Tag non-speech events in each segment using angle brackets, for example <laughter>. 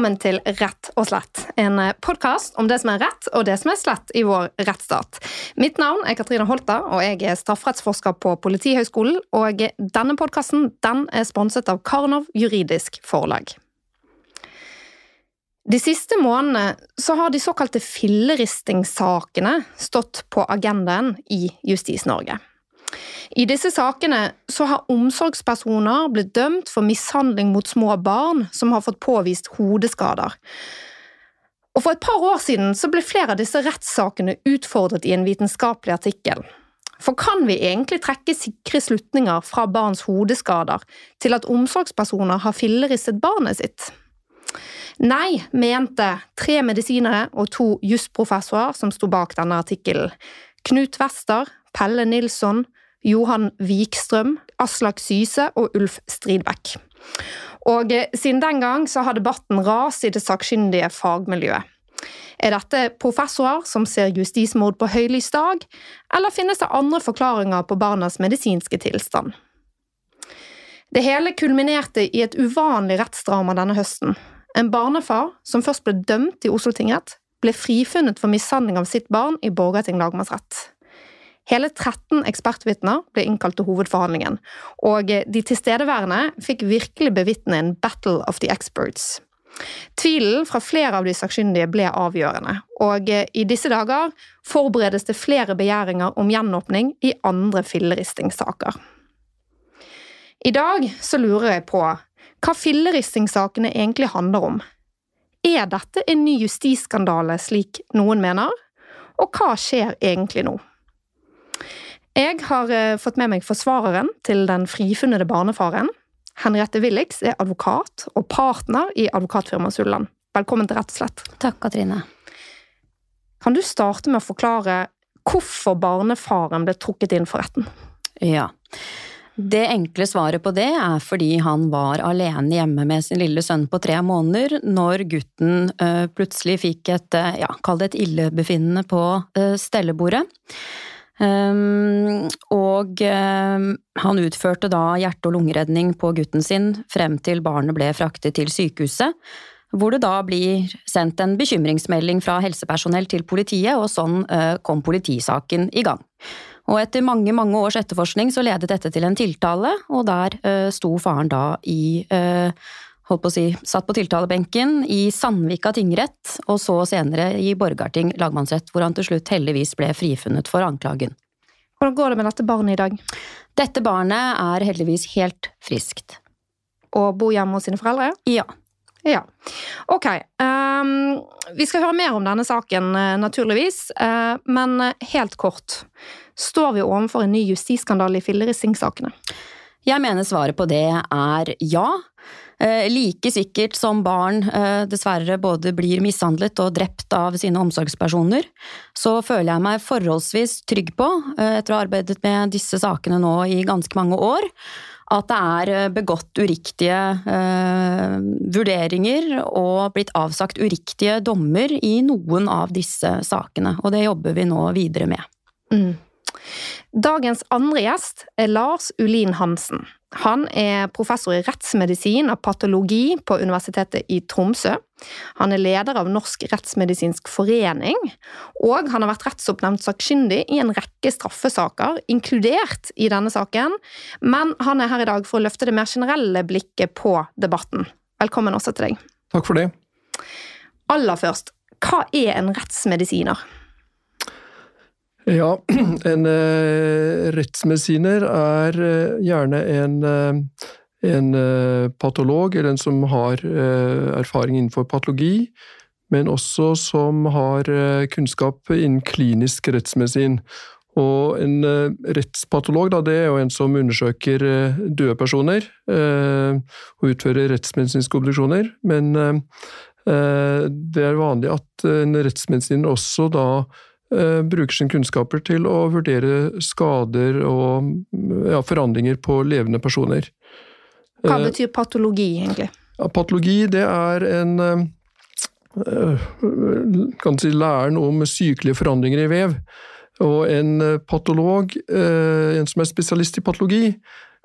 velkommen til Rett og slett, en podkast om det som er rett og det som er slett i vår rettsstat. Mitt navn er Katrine Holta, og jeg er strafferettsforsker på Politihøgskolen. Og denne podkasten den er sponset av Karnov juridisk forlag. De siste månedene så har de såkalte filleristingssakene stått på agendaen i Justis-Norge. I disse sakene så har omsorgspersoner blitt dømt for mishandling mot små barn som har fått påvist hodeskader. Og For et par år siden så ble flere av disse rettssakene utfordret i en vitenskapelig artikkel. For kan vi egentlig trekke sikre slutninger fra barns hodeskader til at omsorgspersoner har filleristet barnet sitt? Nei, mente tre medisinere og to jusprofessorer som sto bak denne artikkelen. Knut Wester, Pelle Nilsson, Johan Vikstrøm, Aslak Syse og Ulf Stridbekk. Og eh, siden den gang så har debatten rast i det sakkyndige fagmiljøet. Er dette professorer som ser justismord på høylys dag, eller finnes det andre forklaringer på barnas medisinske tilstand? Det hele kulminerte i et uvanlig rettsdrama denne høsten. En barnefar som først ble dømt i Oslo tingrett, ble frifunnet for mishandling av sitt barn i Borgarting lagmannsrett. Hele 13 ekspertvitner ble innkalt til hovedforhandlingen, og de tilstedeværende fikk virkelig bevitne en battle of the experts. Tvilen fra flere av de sakkyndige ble avgjørende, og i disse dager forberedes det flere begjæringer om gjenåpning i andre filleristingssaker. I dag så lurer jeg på hva filleristingssakene egentlig handler om. Er dette en ny justisskandale, slik noen mener? Og hva skjer egentlig nå? Jeg har eh, fått med meg forsvareren til den frifunnede barnefaren. Henriette Willix er advokat og partner i advokatfirmaet Sulland. Velkommen til Rett og slett. Takk, Katrine. Kan du starte med å forklare hvorfor barnefaren ble trukket inn for retten? Ja. Det enkle svaret på det er fordi han var alene hjemme med sin lille sønn på tre måneder når gutten uh, plutselig fikk et, uh, ja, kall det et illebefinnende på stellebordet. Um, og um, han utførte da hjerte- og lungeredning på gutten sin frem til barnet ble fraktet til sykehuset, hvor det da blir sendt en bekymringsmelding fra helsepersonell til politiet, og sånn uh, kom politisaken i gang. Og etter mange, mange års etterforskning så ledet dette til en tiltale, og der uh, sto faren da i uh, holdt på å si, satt på tiltalebenken i Sandvika tingrett, og så senere i Borgarting lagmannsrett, hvor han til slutt heldigvis ble frifunnet for anklagen. Hvordan går det med dette barnet i dag? Dette barnet er heldigvis helt friskt. Og bor hjemme hos sine foreldre? Ja. Ja. Ok. Um, vi skal høre mer om denne saken, eh, naturligvis. Uh, men helt kort. Står vi overfor en ny justisskandale i filleristingssakene? Jeg mener svaret på det er ja. Eh, like sikkert som barn eh, dessverre både blir mishandlet og drept av sine omsorgspersoner, så føler jeg meg forholdsvis trygg på, eh, etter å ha arbeidet med disse sakene nå i ganske mange år, at det er begått uriktige eh, vurderinger og blitt avsagt uriktige dommer i noen av disse sakene. Og det jobber vi nå videre med. Mm. Dagens andre gjest er Lars Ulin Hansen. Han er professor i rettsmedisin og patologi på Universitetet i Tromsø. Han er leder av Norsk rettsmedisinsk forening, og han har vært rettsoppnevnt sakkyndig i en rekke straffesaker, inkludert i denne saken, men han er her i dag for å løfte det mer generelle blikket på debatten. Velkommen også til deg. Takk for det. Aller først, hva er en rettsmedisiner? Ja, <clears throat> en uh, rettsmedisiner er uh, gjerne en, uh, en patolog, eller en som har erfaring innenfor patologi, men også som har kunnskap innen klinisk rettsmedisin. Og en rettspatolog, da, det er jo en som undersøker døde personer og utfører rettsmedisinske obduksjoner, men det er vanlig at en rettsmedisiner også da Eh, bruker sine kunnskaper til å vurdere skader og ja, forandringer på levende personer. Hva eh, betyr patologi, egentlig? Ja, patologi, det er en eh, kan si læren om sykelige forandringer i vev. Og en patolog, en som er spesialist i patologi,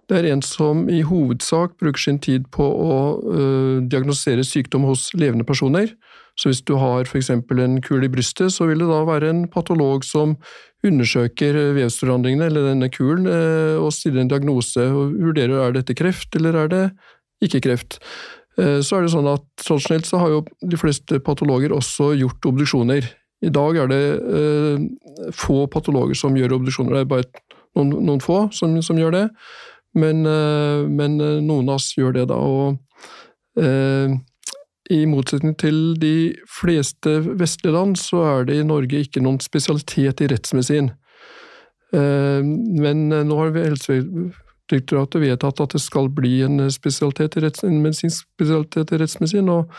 det er en som i hovedsak bruker sin tid på å uh, diagnosere sykdom hos levende personer. Så hvis du har f.eks. en kul i brystet, så vil det da være en patolog som undersøker vevsforandringene eller denne kulen uh, og stiller en diagnose og vurderer er dette kreft eller er det ikke kreft. Uh, så er det sånn at Tradisjonelt så har jo de fleste patologer også gjort obduksjoner. I dag er det få patologer som gjør obduksjoner, det er bare noen, noen få som, som gjør det. Men, eh, men, eh, noen av oss gjør det, da. Og eh, i motsetning til de fleste vestlige land, så er det i Norge ikke noen spesialitet i rettsmedisin. Eh, men eh, nå har Helsedirektoratet vedtatt at det skal bli en, spesialitet i retts, en medisinsk spesialitet i rettsmedisin, og,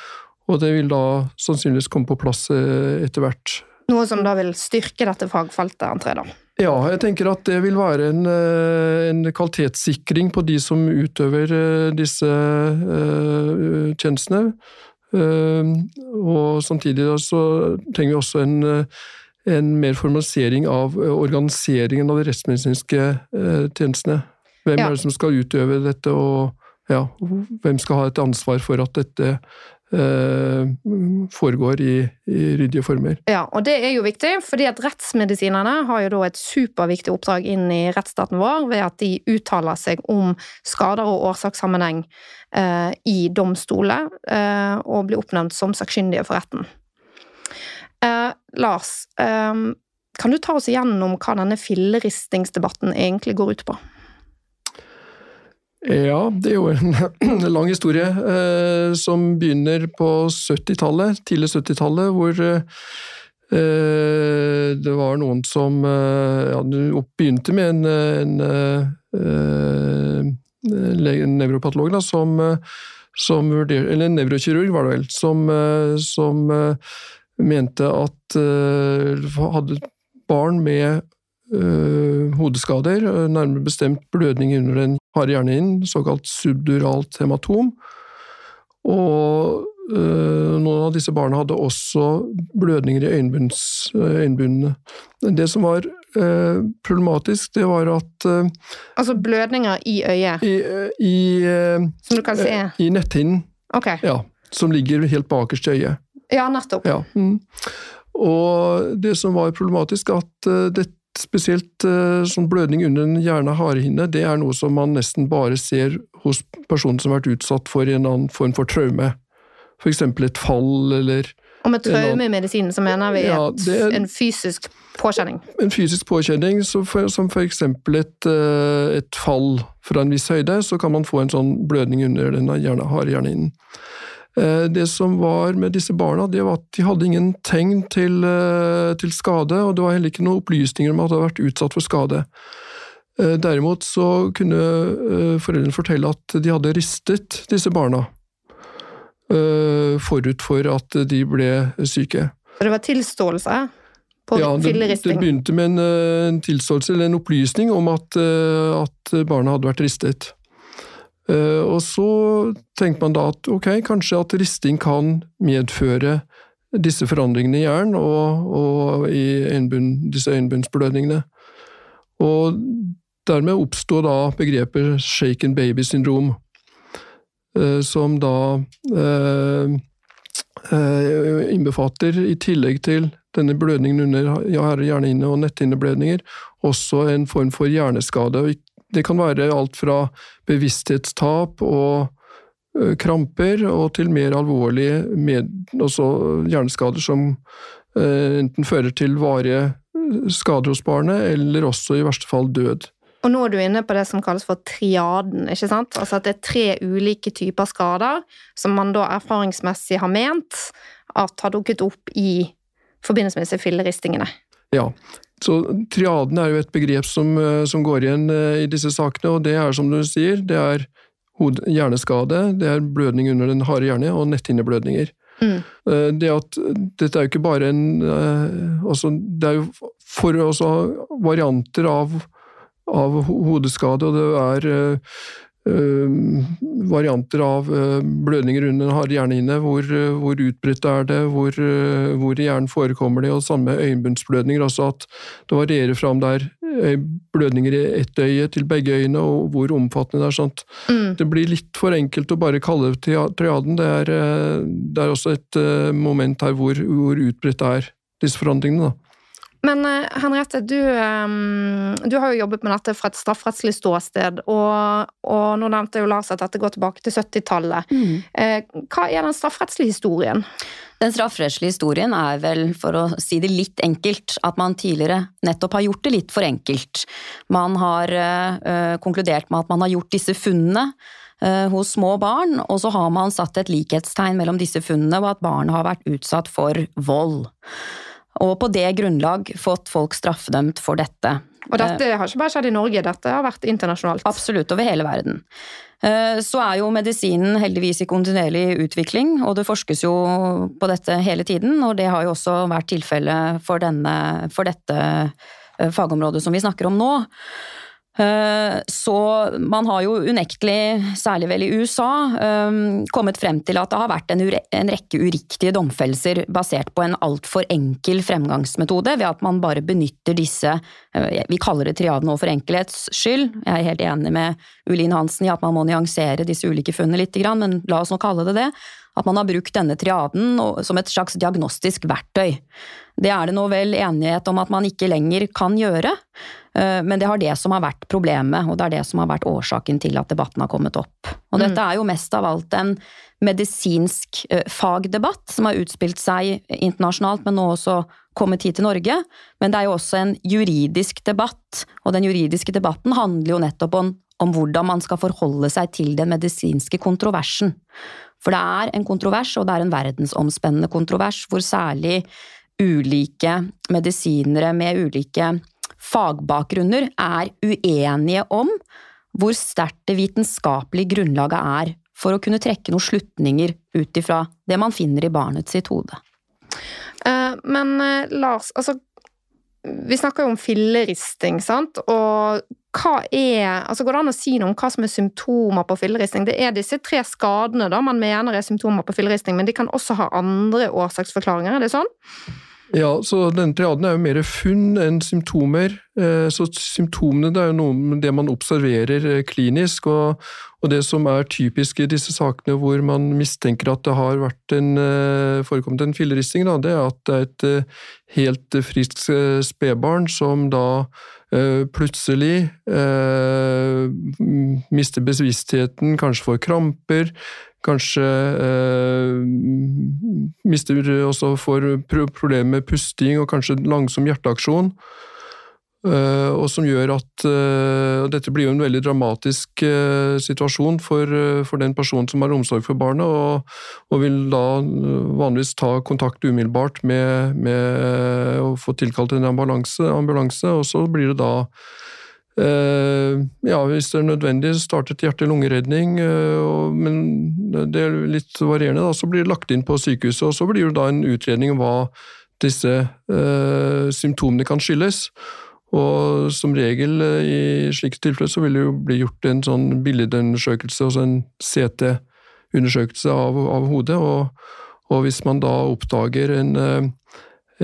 og, det vil da sannsynligvis komme på plass etter hvert. Noe som da vil styrke dette fagfeltet, antar jeg da? Ja, jeg tenker at det vil være en, eh, en kvalitetssikring på de som utøver eh, disse uh, tjenestene. Uh, og samtidig så trenger vi også en, en mer formalisering av organiseringen av de rettsmedisinske uh, tjenestene. Hvem ja. er det som skal utøve dette, og ja, hvem skal ha et ansvar for at dette Eh, foregår i, i, ryddige former. Ja, og det er jo viktig, fordi at rettsmedisinerne har jo da et superviktig oppdrag inn i rettsstaten vår ved at de uttaler seg om skader og årsakssammenheng eh, i domstoler eh, og blir oppnevnt som sakkyndige for retten. Eh, Lars, eh, kan du ta oss igjennom hva denne filleristingsdebatten egentlig går ut på? Ja, det er jo en <clears throat> lang historie eh, som begynner på 70-tallet, tidlig 70-tallet, hvor eh, det var noen som eh, ja, begynte med en, en, en, en nevropatolog som, som vurder, eller en nevrokirurg, var det vel, som, som mente at hadde barn med hodeskader, nærmere bestemt blødning under den harde hjernehinnen, såkalt subduralt hematom. Og øh, noen av disse barna hadde også blødninger i øyenbunnene. Det som var problematisk, det var at Altså blødninger i øyet? I, i, som du kan se? I netthinnen. Okay. Ja, som ligger helt bakerst i øyet. Ja, nettopp. Ja. Mm. Og det som var problematisk, at dette Spesielt uh, sånn blødning under en hjerne harehinne, det er noe som man nesten bare ser hos personer som har vært utsatt for en annen form for traume. Eksempel et fall, eller Og med medisinen så mener vi ja, er, en fysisk påkjenning? En fysisk påkjenning, for, som eksempel et, uh, et, fall fra en viss høyde, så kan man få en sånn blødning under den harde hjernehinnen. Eh, det som var med disse barna, det var at de hadde ingen tegn til, eh, til, skade, og det var heller ikke noen opplysninger om at de hadde vært utsatt for skade. Eh, derimot så kunne foreldrene fortelle at de hadde ristet disse barna forut for at de ble syke. Så det var tilståelse på ja, det, det begynte med en, en, tilståelse eller en opplysning om at, at barna hadde vært ristet. Eh, og så tenker man da at ok, kanskje at risting kan medføre disse forandringene i hjernen og, og i øynbund, disse øyenbunnsblødningene. Og dermed oppstår da begrepet shaken baby-syndrom, eh, som da eh, eh, innbefatter, i tillegg til denne blødningen under hjernehinne og netthinneblødninger, også en form for hjerneskade. og det kan være alt fra bevissthetstap og kramper, og til mer alvorlige med, hjerneskader som enten fører til varige skader hos barnet, eller også i verste fall død. Og nå er du inne på det som kalles for triaden. ikke sant? Altså At det er tre ulike typer skader som man da erfaringsmessig har ment at har dukket opp i forbindelse med disse filleristingene. Ja, så Triaden er jo et begrep som, eh, som, går igjen eh, i disse sakene, og det er som du sier, det er hjerneskade, det er blødning under den harde hjerne og netthinneblødninger. Mm. Eh, det at, dette er jo ikke bare en altså, Det er jo for varianter av, av hodeskade, og det er varianter av eh, blødninger under harde hjernehinne. Hvor, eh, hvor utbredt er det, hvor, hvor i hjernen forekommer det, og samme øyenbunnsblødninger. Altså at det varierer fra om det er blødninger i ett øye til begge øyene, og hvor omfattende det er. sånt. Mm. Det blir litt for enkelt å bare kalle det triaden. Det er, det er også et moment her hvor, hvor utbredt er disse forandringene. da. Men Henriette, du, du, har jo jobbet med dette fra et strafferettslig ståsted, og, og nå nevnte jo Lars at dette går tilbake til 70-tallet. Mm. Hva er den strafferettslige historien? Den strafferettslige historien er vel, for å si det litt enkelt, at man tidligere nettopp har gjort det litt for enkelt. Man har øh, konkludert med at man har gjort disse funnene øh, hos små barn, og så har man satt et likhetstegn mellom disse funnene og at barnet har vært utsatt for vold. Og på det grunnlag fått folk straffedømt for dette. Og dette har ikke bare skjedd i Norge, dette har vært internasjonalt? Absolutt, over hele verden. Eh, så er jo medisinen heldigvis i kontinuerlig utvikling, og det forskes jo på dette hele tiden. Og det har jo også vært tilfellet for, for dette eh, fagområdet som vi snakker om nå. Eh, så man har jo unektelig, særlig vel i USA, eh, kommet frem til at det har vært en, rekke uriktige domfellelser basert på en altfor enkel fremgangsmetode, ved at man bare benytter disse eh, Vi kaller det triaden nå for enkelhets skyld. Jeg er helt enig med Ulin Hansen i at man må nyansere disse ulike funnene litt, men la oss nå kalle det det. At man har brukt denne triaden som et slags diagnostisk verktøy. Det er det nå vel enighet om at man ikke lenger kan gjøre, men det har det som har vært problemet, og det er det som har vært årsaken til at debatten har kommet opp. Og dette mm. er jo mest av alt en medisinsk eh, fagdebatt som har utspilt seg internasjonalt, men nå også kommet hit til Norge. Men det er jo også en juridisk debatt, og den juridiske debatten handler jo nettopp om, om hvordan man skal forholde seg til den medisinske kontroversen. For det er en kontrovers, og det er en verdensomspennende kontrovers, hvor særlig ulike medisinere med ulike fagbakgrunner er uenige om hvor sterkt det vitenskapelige grunnlaget er for å kunne trekke noen slutninger ut ifra det man finner i barnets sitt hode. Uh, men uh, Lars, altså Vi snakker jo om filleristing, sant? Og hva er altså Går det an å si noe om hva som er symptomer på filleristing? Det er disse tre skadene da man mener er symptomer på filleristing, men de kan også ha andre årsaksforklaringer, er det sånn? Ja, så denne triaden er jo mer funn enn symptomer. Eh, så symptomene det er jo noe med det man observerer eh, klinisk, og, og, det som er typisk i disse sakene hvor man mistenker at det har vært en, eh, forekommet en filleristing, da, det er at det er et helt friskt spedbarn som da plutselig eh, mister bevisstheten, kanskje får kramper, kanskje eh, mister også får problemer med pusting og kanskje langsom hjerteaksjon. Uh, og som gjør at uh, Dette blir jo en veldig dramatisk uh, situasjon for, for, den personen som har omsorg for barnet, og, og vil da vanligvis ta kontakt umiddelbart med, med å få tilkalt en ambulanse, ambulanse, og så blir det da ja, hvis det er nødvendig, startet hjerte-lungeredning, men det er litt varierende. Da, så blir det lagt inn på sykehuset, og så blir det da en utredning om hva disse symptomene kan skyldes. Og som regel eh, i slike tilfeller så vil det jo bli gjort en sånn billedundersøkelse, altså en CT-undersøkelse av, av, hodet. Og, og, hvis man da oppdager en, eh,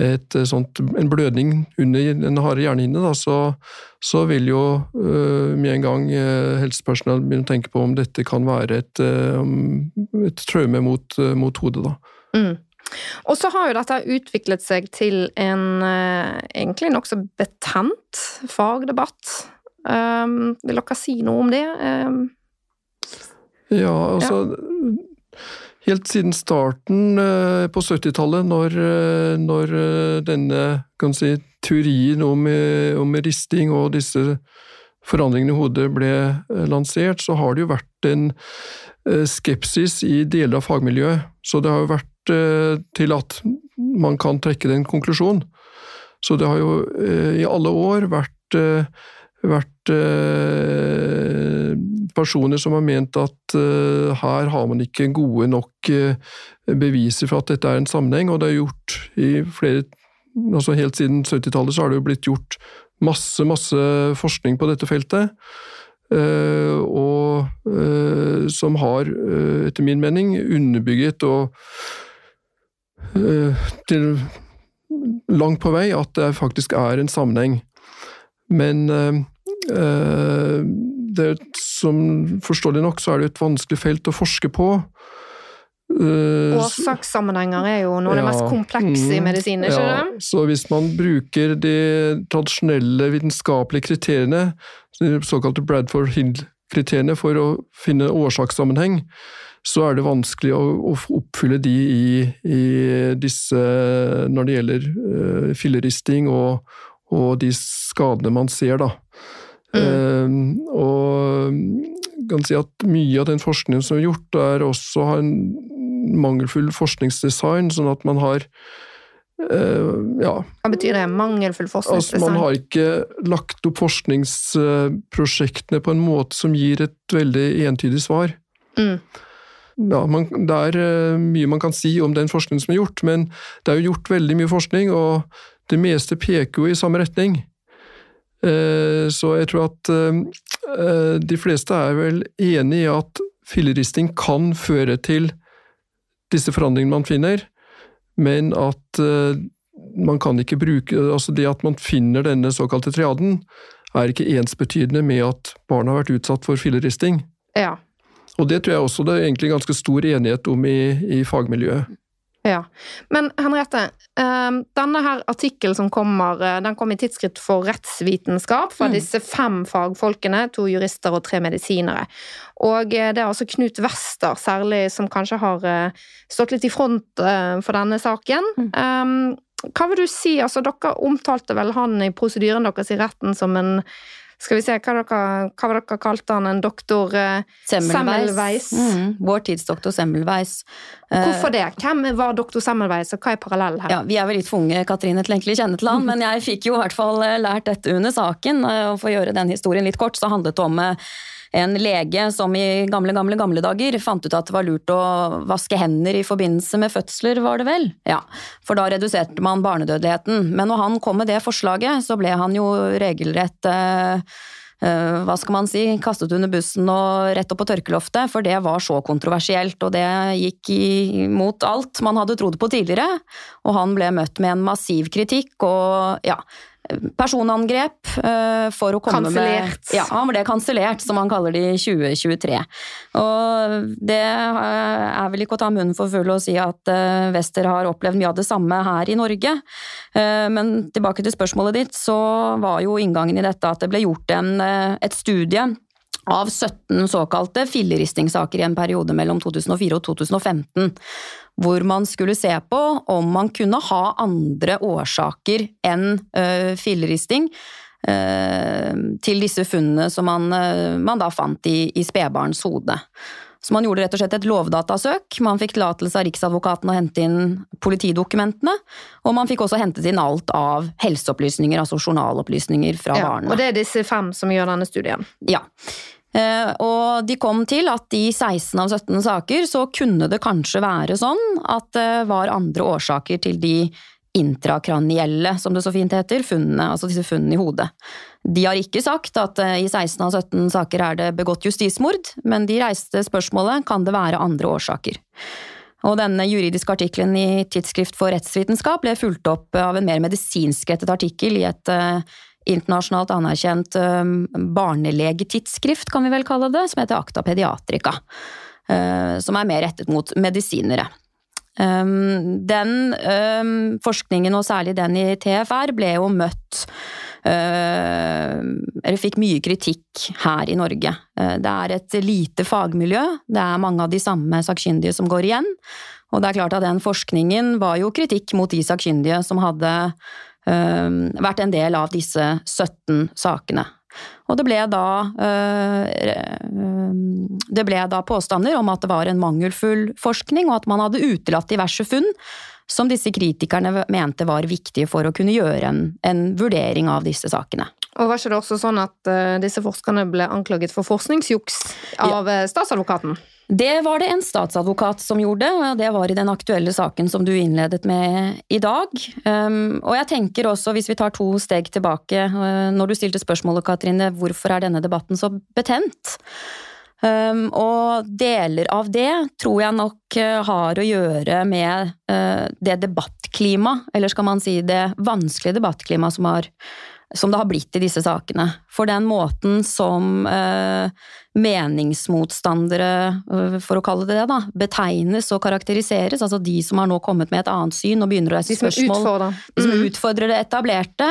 et sånt, en blødning under den harde hjernehinne, så, så, vil jo uh, med en gang helsepersonell begynne å tenke på om dette kan være et, et traume mot, mot hodet. Da. Mm. Og så har jo dette utviklet seg til en eh, egentlig nokså betent fagdebatt. Um, vil dere si noe om det? Um, ja, altså ja. Helt siden starten uh, på 70-tallet, når, uh, når denne kan si, teorien om, om, risting og disse forandringene i hodet ble lansert, så har det jo vært en skepsis i deler av fagmiljøet. Så det har jo vært Eh, til at man kan trekke den konklusjonen. Så det har jo eh, i alle år vært, eh, vært personer som har ment at her har man ikke gode nok beviser for at dette er en sammenheng, og det er gjort i flere altså Helt siden 70-tallet så har det jo blitt gjort masse, masse forskning på dette feltet. og som har, etter min mening, underbygget og Eh, til langt på vei at det faktisk er en sammenheng. Men det, som forståelig nok så er det et vanskelig felt å forske på. Årsakssammenhenger er jo noe av ja, det mest komplekse i mm, medisin, ikke ja, det? Så hvis man bruker de tradisjonelle vitenskapelige kriteriene, de såkalte Bradford Hill-kriteriene, for å finne årsakssammenheng, så er det vanskelig å, å oppfylle de i, i, disse når det gjelder uh, filleristing og, og, de skadene man ser, da. Mm. Uh, og kan si at mye av den forskningen som er gjort, er også har en mangelfull forskningsdesign, sånn at man har Uh, ja. Hva betyr det? Mangelfull forskningsdesign? Altså, man har ikke lagt opp forskningsprosjektene på en måte som gir et veldig entydig svar. Mm. Ja, man, det er uh, mye man kan si om den forskningen som er gjort, men det er jo gjort veldig mye forskning, og det meste peker jo i samme retning. Uh, så jeg tror at de fleste er vel enig i at filleristing kan føre til disse forandringene man finner, men at man kan ikke bruke altså Det at man finner denne såkalte triaden, er ikke ensbetydende med at barna har vært utsatt for filleristing. Ja. Og det tror jeg også det er egentlig ganske stor enighet om i, i fagmiljøet. Ja. Men Henriette, ehm, denne her artikkelen som kommer, eh, den kom i Tidsskritt for rettsvitenskap fra mm. disse fem fagfolkene, to jurister og tre medisinere. Og eh, det er altså Knut Wester særlig som kanskje har eh, stått litt i front for denne saken. Mm. Ehm, hva vil du si, altså dere omtalte vel han i prosedyren deres i retten som en skal vi se, hva dere, hva dere kalte han? En doktor uh, Semmelweis? Mm, vår tids doktor Semmelweis. Hvorfor det? Hvem var doktor Semmelweis, og hva er parallellen her? Ja, Vi er vel litt tvunget, Katrine, til egentlig kjenne til han, <laughs> men jeg fikk jo i hvert fall eh, lært dette under saken. Og for å gjøre den historien litt kort, så handlet det om en lege som i gamle, gamle, gamle dager fant ut at det var lurt å vaske hender i forbindelse med fødsler, var det vel? Ja, for da reduserte man barnedødeligheten. Men når han kom med det forslaget, så ble han jo regelrett eh, eh, hva skal man si, kastet under bussen og rett opp på tørkeloftet, for det var så kontroversielt, og det gikk imot alt man hadde trodd på tidligere. Og han ble møtt med en massiv kritikk, og ja, personangrep uh, for å komme kansellert. med Ja, han ble kansellert, som han kaller det i 2023. Og det er vel ikke å ta munnen for full å si at uh, Wester har opplevd mye av det samme her i Norge. Men tilbake til spørsmålet ditt, så var jo inngangen i dette at det ble gjort en, et studie av 17 såkalte filleristingssaker i en periode mellom 2004 og 2015, hvor man skulle se på om man kunne ha andre årsaker enn uh, filleristing uh, til disse funnene som man, uh, man da fant i, i spedbarns hode. Så man gjorde rett og slett et lovdatasøk. Man fikk tillatelse av Riksadvokaten å hente inn politidokumentene. Og man fikk også hentet inn alt av helseopplysninger, altså journalopplysninger fra ja, barna. Og det er disse fem som gjør denne studien? Ja. Eh, og de kom til at i 16 av 17 saker så kunne det kanskje være sånn at det var andre årsaker til de intrakranielle, som det så fint heter, funnene, altså disse funnene i hodet. De har ikke sagt at eh, i 16 av 17 saker er det begått justismord, men de reiste spørsmålet kan det være andre årsaker. Og denne juridiske artikkelen i Tidsskrift for rettsvitenskap ble fulgt opp av en mer medisinskrettet artikkel i et uh, internasjonalt anerkjent um, barnelegetidsskrift, kan vi vel kalle det, som heter Acta Pediatrica. Uh, som er mer rettet mot medisinere. Um, den um, forskningen, og særlig den i TFR, ble jo møtt uh, Eller fikk mye kritikk her i Norge. Uh, det er et lite fagmiljø, det er mange av de samme sakkyndige som går igjen. Og det er klart at den forskningen var jo kritikk mot de sakkyndige som hadde vært en del av disse 17 sakene. Og det ble, da, eh, det ble da påstander om at det var en mangelfull forskning, og at man hadde utelatt diverse funn som disse kritikerne mente var viktige for å kunne gjøre en, en vurdering av disse sakene. Og Var ikke det også sånn at uh, disse forskerne ble anklaget for forskningsjuks av ja. Eh, statsadvokaten? Det var det en statsadvokat som gjorde, og det var i den aktuelle saken som du innledet med i dag. Um, og jeg tenker også, hvis vi tar to steg tilbake, uh, når du stilte spørsmålet, Katrine, hvorfor er denne debatten så betent? Um, og deler av det tror jeg nok uh, har å gjøre med uh, det debattklimaet, eller skal man si det vanskelige debattklimaet som har som det har blitt i disse sakene. For den måten som eh, meningsmotstandere, eh, for å kalle det det, da, betegnes og karakteriseres, altså de som har nå kommet med et annet syn og begynner å reise spørsmål, de som Mm. utfordrer det etablerte,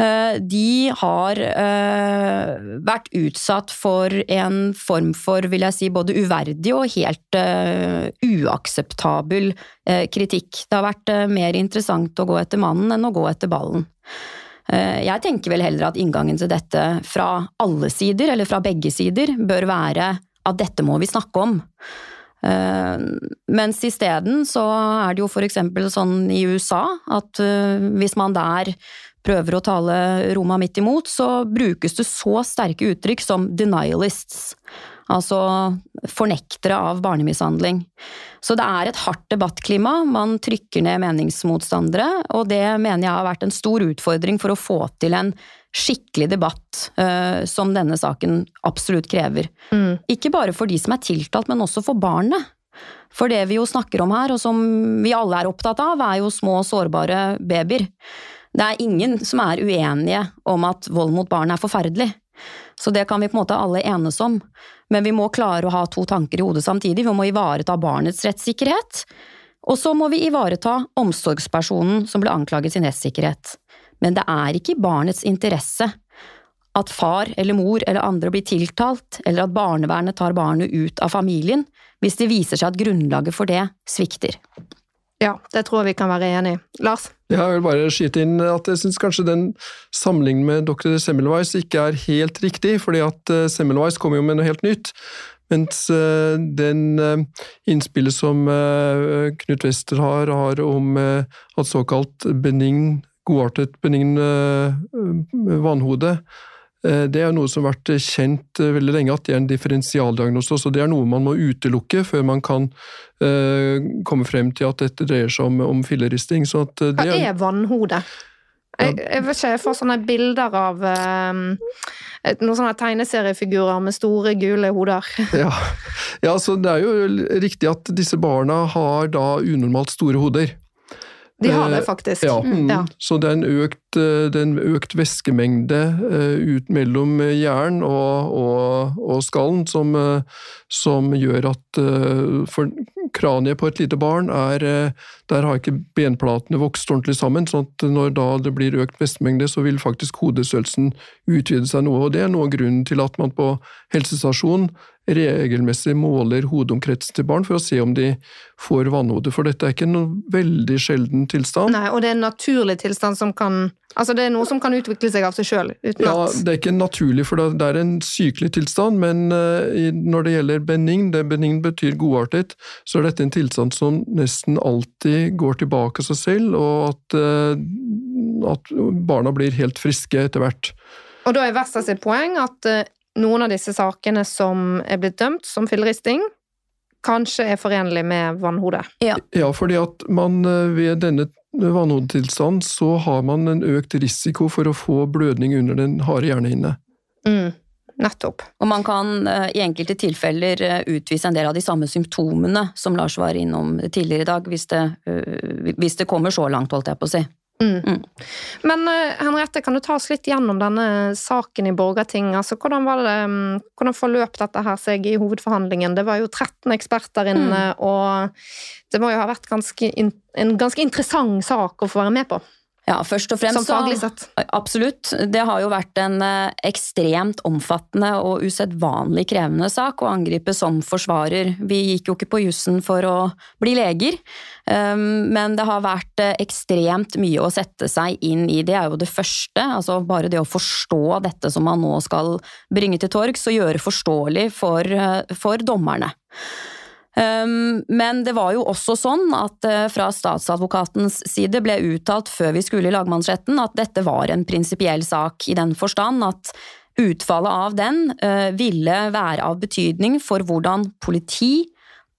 eh, de har eh, vært utsatt for en form for, vil jeg si, både uverdig og helt uakseptabel kritikk. Det har vært mer interessant å gå etter mannen enn å gå etter ballen. Eh, Jeg tenker vel heller at inngangen til dette fra alle sider, eller fra begge sider, bør være at dette må vi snakke om. Eh, Mens isteden så er det jo for eksempel sånn i USA at eh, hvis man der prøver å tale Roma midt imot, så brukes det så sterke uttrykk som denialists. Altså fornektere av barnemishandling. Så det er et hardt debattklima, man trykker ned meningsmotstandere, og det mener jeg har vært en stor utfordring for å få til en skikkelig debatt uh, som denne saken absolutt krever. Mm. Ikke bare for de som er tiltalt, men også for barnet. For det vi jo snakker om her, og som vi alle er opptatt av, er jo små sårbare babyer. Det er ingen som er uenige om at vold mot barn er forferdelig. Så det kan vi på en måte alle enes om. Men vi må klare å ha to tanker i hodet samtidig. Vi må ivareta barnets rettssikkerhet, og så må vi ivareta omsorgspersonen som ble anklaget sin rettssikkerhet. Men det er ikke i barnets interesse at far eller mor eller andre blir tiltalt, eller at barnevernet tar barnet ut av familien, hvis det viser seg at grunnlaget for det svikter. Ja, det tror jeg vi kan være enig i. Lars? Jeg vil bare skyte inn at jeg syns kanskje den sammenligningen med dr. Semmelweis ikke er helt riktig, fordi at eh, Semmelweis kommer jo med noe helt nytt. Mens eh, den eh, innspillet som Knut Wester har, har om at såkalt benign, godartet benign vanhode, eh, det er noe som har vært kjent eh, veldig lenge, at det er en differensialdiagnose. Så det er noe man må utelukke før man kan uh, komme frem til at dette dreier seg om, om filleristing. Eh, Hva er, er vannhode? Jeg, jeg vet ikke, jeg får sånne bilder av um, noen sånne tegneseriefigurer med store, gule hoder. <laughs> Ja, ja så det er jo riktig at disse barna har da unormalt store hoder. De har det Eh, faktisk. Ja, mm. Ja. Så det er en økt, eh, er en økt væskemengde eh, ut mellom jern og, og, og skallen som, som gjør at For kraniet på et lite barn er Der har ikke benplatene vokst ordentlig sammen, sånn at når da det blir økt væskemengde, så vil faktisk hodestørrelsen utvide seg noe. og Det er noe av grunnen til at man på helsestasjonen regelmessig måler hodeomkretsen til barn for å se om de får vannhode, for dette er ikke noen veldig sjelden tilstand. Nei, og det er en naturlig tilstand som kan Altså, det er noe som kan utvikle seg av seg sjøl, Ja, at Det er ikke naturlig, for det er en sykelig tilstand, men eh, når det gjelder benign, det benign betyr godartet, så er dette en tilstand som nesten alltid går tilbake av seg selv, og at, eh, at barna blir helt friske etter hvert. Og da er Vesta sitt poeng at eh, noen av disse sakene som er blitt dømt som filleristing, kanskje er forenlig med vannhode. Ja, fordi at man eh, ved denne vannhodetilstand så har man en økt risiko for å få blødning under den harde hjernehinne. Mm, nettopp. Og man kan eh, i enkelte tilfeller eh, utvise en del av de samme symptomene som Lars var innom tidligere i dag, hvis det, hvis det kommer så langt, holdt jeg på å si. Mm. Mm. Men eh, Henriette, kan du ta oss litt gjennom denne saken i Borgarting? Altså, hvordan, var det, mm, hvordan forløp dette her seg i hovedforhandlingen? Det var jo 13 eksperter inne, og det må jo ha vært ganske, en ganske interessant sak å få være med på, Ja, først og fremst som faglig så sett. Absolutt. Det har jo vært en eh, ekstremt omfattende og usedvanlig krevende sak å angripe som forsvarer. Vi gikk jo ikke på jussen for å bli leger, um, men det har vært eh, ekstremt mye å sette seg inn i. Det er jo det første, altså bare det å forstå dette som man nå skal bringe til torgs og gjøre forståelig for, eh, for dommerne. Um, men det var jo også sånn at uh, fra statsadvokatens side ble uttalt før vi skulle i lagmannsretten at dette var en prinsipiell sak i den forstand at utfallet av den uh, ville være av betydning for hvordan politi,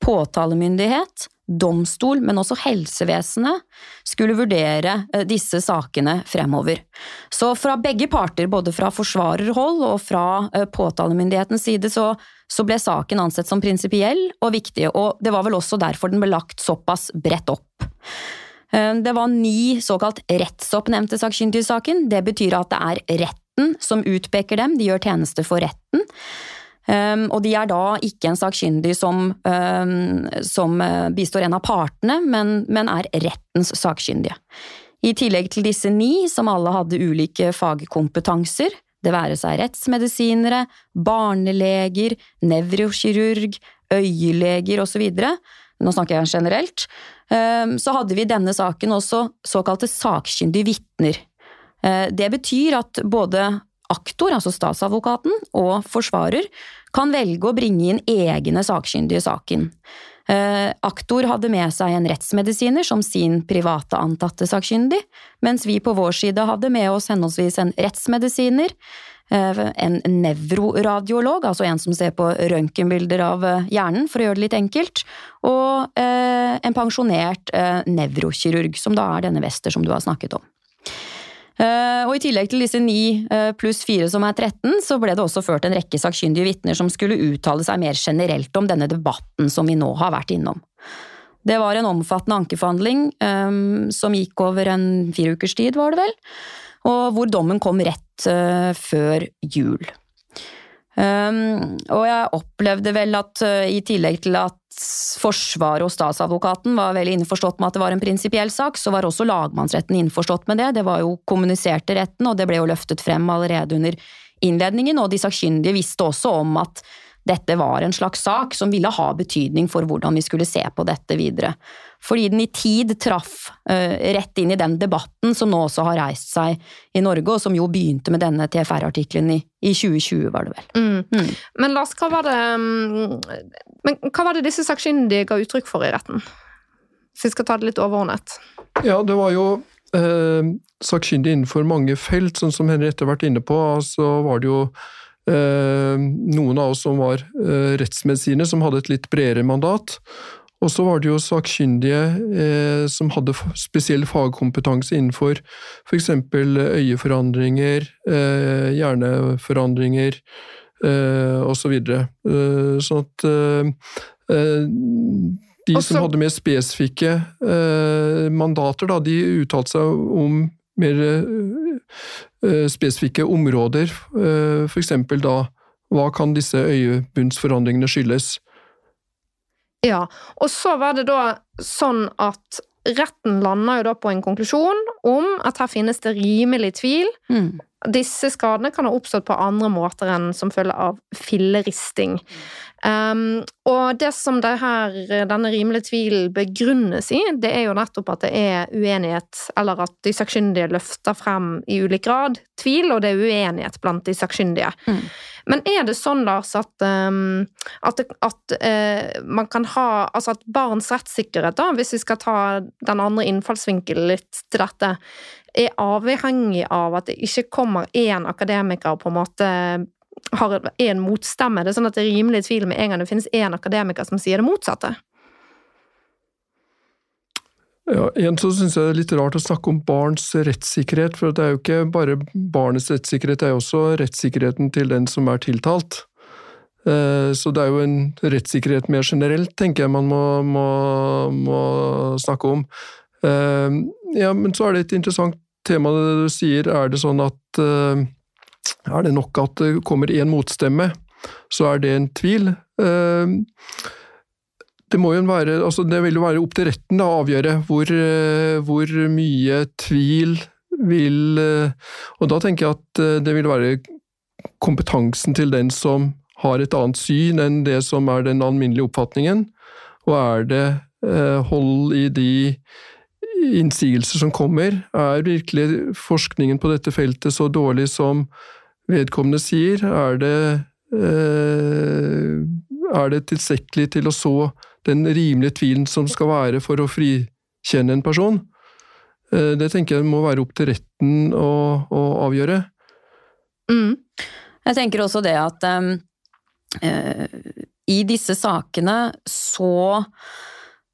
påtalemyndighet, domstol, men også helsevesenet skulle vurdere uh, disse sakene fremover. Så fra begge parter, både fra forsvarerhold og fra påtalemyndighetens side, så så ble saken ansett som prinsipiell og viktig, og det var vel også derfor den ble lagt såpass bredt opp. Det var ni såkalt rettsoppnevnte sakkyndige i saken. Det betyr at det er retten som utpeker dem, de gjør tjeneste for retten. Um, og de er da ikke en sakkyndig som, um, som bistår en av partene, men, men, er rettens sakkyndige. I tillegg til disse ni, som alle hadde ulike fagkompetanser, det være seg rettsmedisinere, barneleger, nevrokirurg, øyeleger osv., nå snakker jeg generelt, um, så hadde vi i denne saken også såkalte sakkyndige vitner. Uh, det betyr at både aktor, altså statsadvokaten, og forsvarer kan velge å bringe inn egne sakkyndige i saken. Eh, aktor hadde med seg en rettsmedisiner som sin private antatte sakkyndig, mens vi på vår side hadde med oss henholdsvis en rettsmedisiner, eh, en nevroradiolog, altså en som ser på røntgenbilder av eh, hjernen, for å gjøre det litt enkelt, og en pensjonert nevrokirurg, som da er denne Wester som du har snakket om. Eh, og I tillegg til disse ni eh, pluss fire som er 13, så ble det også ført en rekke sakkyndige vitner som skulle uttale seg mer generelt om denne debatten som vi nå har vært innom. Det var en omfattende ankeforhandling um, som gikk over en fire ukers tid, var det vel, og hvor dommen kom rett før jul. Um, og jeg opplevde vel at uh, i tillegg til at Forsvaret og statsadvokaten var veldig innforstått med at det var en prinsipiell sak, så var også lagmannsretten innforstått med det. Det var jo kommunisert til retten, og det ble jo løftet frem allerede under innledningen, og de sakkyndige visste også om at dette var en slags sak som ville ha betydning for hvordan vi skulle se på dette videre. Fordi den i tid traff uh, rett inn i den debatten som nå også har reist seg i Norge, og som jo begynte med denne TFR-artikkelen i, i, 2020, var det vel. Mm. Mm. Men Lars, hva var det mm, Men hva var det disse sakkyndige ga uttrykk for i retten? Hvis vi skal ta det litt overordnet. Ja, det var jo eh, sakkyndige innenfor mange felt, sånn som Henriette har vært inne på. Så var det jo Eh, noen av oss som var eh, rettsmedisiner, som hadde et litt bredere mandat. Og så var det jo sakkyndige eh, som hadde spesiell fagkompetanse innenfor f.eks. øyeforandringer, eh, hjerneforandringer eh, osv. Så eh, sånn at eh, eh, de Også, som hadde mer spesifikke mandater, da, de uttalte seg om mer spesifikke områder. F.eks. da hva kan disse øyebunnsforandringene skyldes? Ja, og så var det da sånn at retten landa jo da på en konklusjon om at her finnes det rimelig tvil. Mm. Disse skadene kan ha oppstått på andre måter enn som følge av filleristing. Um, og det som det her, denne rimelige tvilen begrunnes i, det er jo nettopp at det er uenighet, eller at de sakkyndige løfter frem i ulik grad tvil, og det er uenighet blant de sakkyndige. Mm. Men er det sånn, Lars, at, um, at, at uh, man kan ha Altså at barns rettssikkerhet, da, hvis vi skal ta den andre innfallsvinkelen litt til dette, er avhengig av at det ikke kommer én akademiker på en måte har en motstemme. Det er sånn at det er rimelig tvil med en gang det finnes én akademiker som sier det motsatte. Ja, igjen så synes jeg det er litt rart å snakke om barns rettssikkerhet, for det er jo ikke bare barnets rettssikkerhet, det er jo også rettssikkerheten til den som er tiltalt. Eh, så det er jo en rettssikkerhet mer generelt, tenker jeg man må, må, må snakke om. Eh, ja, men så er det et interessant tema det du sier. Er det sånn at eh, er det nok at det kommer én motstemme, så er det en tvil. Eh, det, må jo være, altså det vil jo være opp til retten da, å avgjøre hvor, eh, hvor, mye tvil vil eh, Og da tenker jeg at det vil være kompetansen til den som har et annet syn enn det som er den alminnelige oppfatningen. Og er det hold i de innsigelser som kommer? Er virkelig forskningen på dette feltet så dårlig som vedkommende sier? Er det, eh, er det tilstrekkelig til å så den rimelige tvilen som skal være for å frikjenne en person? Eh, det tenker jeg må være opp til retten å, å avgjøre. Mm. Jeg tenker også det at um, uh, i disse sakene så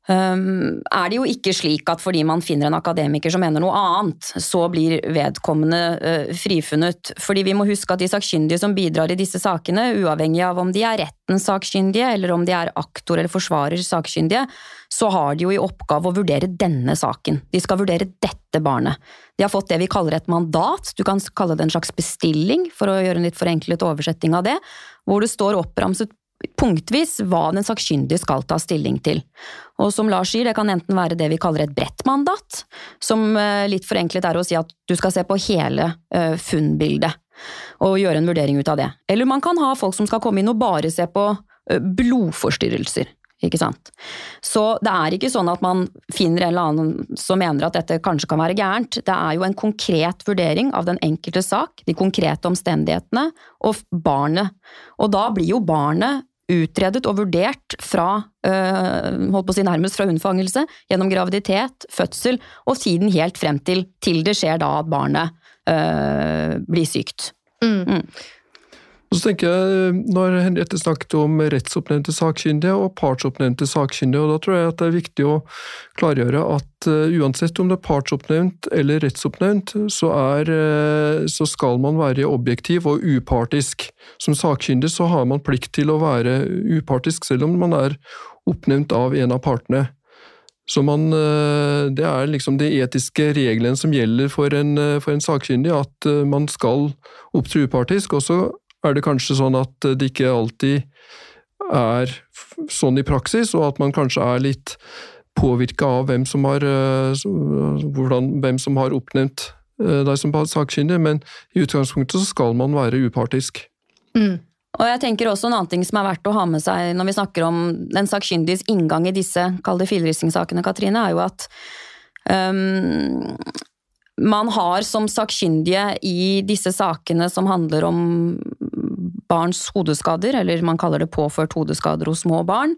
Um, er det jo ikke slik at fordi man finner en akademiker som mener noe annet, så blir vedkommende uh, frifunnet. Fordi vi må huske at de sakkyndige som bidrar i disse sakene, uavhengig av om de er rettens sakkyndige eller om de er aktor eller forsvarer sakkyndige, så har de jo i oppgave å vurdere denne saken. De skal vurdere dette barnet. De har fått det vi kaller et mandat, du kan kalle det en slags bestilling, for å gjøre en litt forenklet oversetting av det, hvor det står oppramset punktvis hva den sakkyndige skal ta stilling til. Og som Lars sier, det kan enten være det vi kaller et bredt mandat, som eh, litt forenklet er å si at du skal se på hele uh, funnbildet og gjøre en vurdering ut av det. Eller man kan ha folk som skal komme inn og bare se på uh, blodforstyrrelser. Ikke sant? Så det er ikke sånn at man finner en eller annen som mener at dette kanskje kan være gærent. Det er jo en konkret vurdering av den enkelte sak, de konkrete omstendighetene og barnet. Og da blir jo barnet utredet og vurdert fra øh, holdt på å si nærmest fra unnfangelse, gjennom graviditet, fødsel og siden helt frem til, til det skjer da at barnet øh, blir sykt. Mm. Mm. Og så tenker jeg, Når Henriette snakket om rettsoppnevnte sakkyndige og partsoppnevnte sakkyndige, og da tror jeg at det er viktig å klargjøre at uh, uansett om det er partsoppnevnt eller rettsoppnevnt, så, er, uh, så, skal man være objektiv og upartisk. Som sakkyndig så har man plikt til å være upartisk, selv om man er oppnevnt av en av partene. Så man, Det er liksom de etiske reglene som gjelder for en, for en sakkyndig, at man skal opptre upartisk. og er det kanskje sånn at det ikke alltid er sånn i praksis, og at man kanskje er litt påvirka av hvem som har, eh, hvordan, hvem som har oppnevnt eh, deg som sakkyndig, men i utgangspunktet så skal man være upartisk. Mm. Og jeg tenker også En annen ting som er verdt å ha med seg når vi snakker om den sakkyndiges inngang i disse kall det Katrine, er jo at um, man har som sakkyndige i disse sakene som handler om barns hodeskader, eller man kaller det påført hodeskader hos små barn,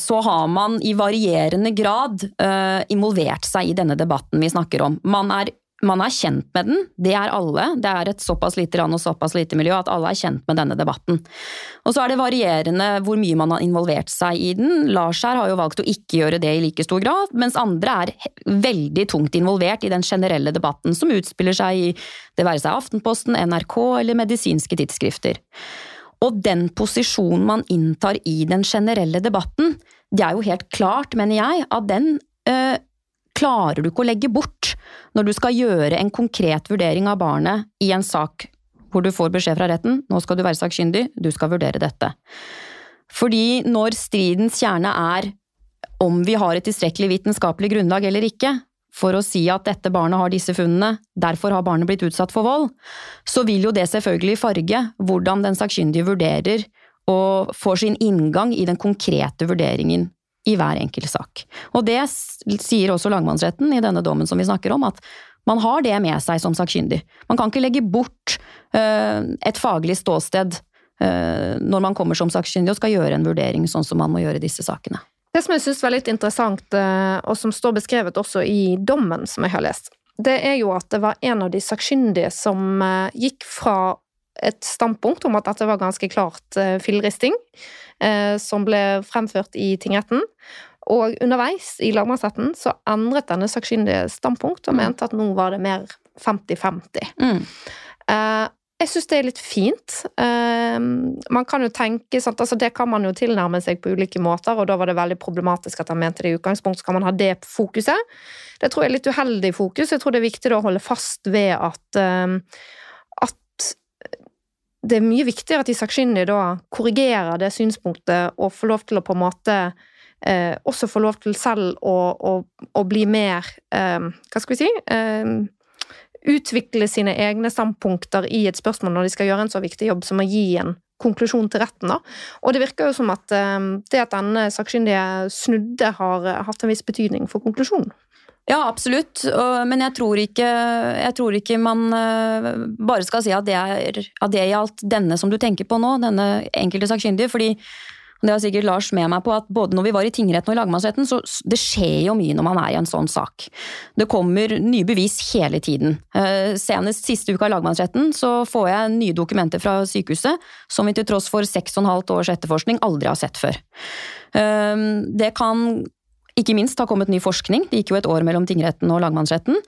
så har man i varierende grad uh, involvert seg i denne debatten vi snakker om. Man er man er kjent med den, det er alle. Det er et såpass lite land og såpass lite miljø at alle er kjent med denne debatten. Og så er det varierende hvor mye man har involvert seg i den. Lars her har jo valgt å ikke gjøre det i like stor grad, mens andre er veldig tungt involvert i den generelle debatten som utspiller seg i det være seg Aftenposten, NRK eller medisinske tidsskrifter. Og den posisjonen man inntar i den generelle debatten, det er jo helt klart, mener jeg, at den øh, klarer du ikke å legge bort når du skal gjøre en konkret vurdering av barnet i en sak hvor du får beskjed fra retten nå skal du være sakkyndig, du skal vurdere dette. Fordi når stridens kjerne er om vi har et tilstrekkelig vitenskapelig grunnlag eller ikke, for å si at dette barnet har disse funnene, derfor har barnet blitt utsatt for vold, så vil jo det selvfølgelig farge hvordan den sakkyndige vurderer og får sin inngang i den konkrete vurderingen i hver enkelt sak. Og det sier også lagmannsretten i denne dommen som vi snakker om, at man har det med seg som sakkyndig. Man kan ikke legge bort uh, et faglig ståsted uh, når man kommer som sakkyndig og skal gjøre en vurdering sånn som man må gjøre disse sakene. Det som jeg syns var litt interessant, uh, og som står beskrevet også i dommen som jeg har lest, det er jo at det var en av de sakkyndige som gikk fra et standpunkt om at dette var ganske klart filleristing, som ble fremført i tingretten, og underveis i lagmannsretten så endret denne sakkyndige standpunkt og mm. mente at nå var det mer 50-50. Mm. Eh, jeg syns det er litt fint. Eh, man kan jo tenke sant, altså Det kan man jo tilnærme seg på ulike måter, og da var det veldig problematisk at han mente det i utgangspunkt. kan man ha det fokuset? Det tror jeg er litt uheldig fokus. Jeg tror det er viktig å holde fast ved at, eh, at det er mye viktigere at de sakkyndige da korrigerer det synspunktet og får lov til å på en måte eh, også få lov til selv å, å, å bli mer eh, Hva skal vi si? Eh, utvikle sine egne standpunkter i et spørsmål når de skal gjøre en så viktig jobb som å gi en konklusjon til retten. Da. Og det virker jo som at eh, det at denne sakkyndige snudde, har hatt en viss betydning for konklusjonen. Ja, absolutt, men jeg tror, ikke, jeg tror ikke, man eh, bare skal si at det, er, at det gjaldt denne som du tenker på nå, denne enkelte sakkyndige. fordi det har sikkert Lars med meg på, at både når vi var i tingretten og i lagmannsretten, så det skjer jo mye når man er i en sånn sak. Det kommer nye bevis hele tiden. Eh, senest siste uka i lagmannsretten så får jeg nye dokumenter fra sykehuset som vi til tross for seks og et halvt års etterforskning aldri har sett før. Eh, det kan ikke minst har kommet ny forskning, det gikk jo et år mellom tingretten og lagmannsretten,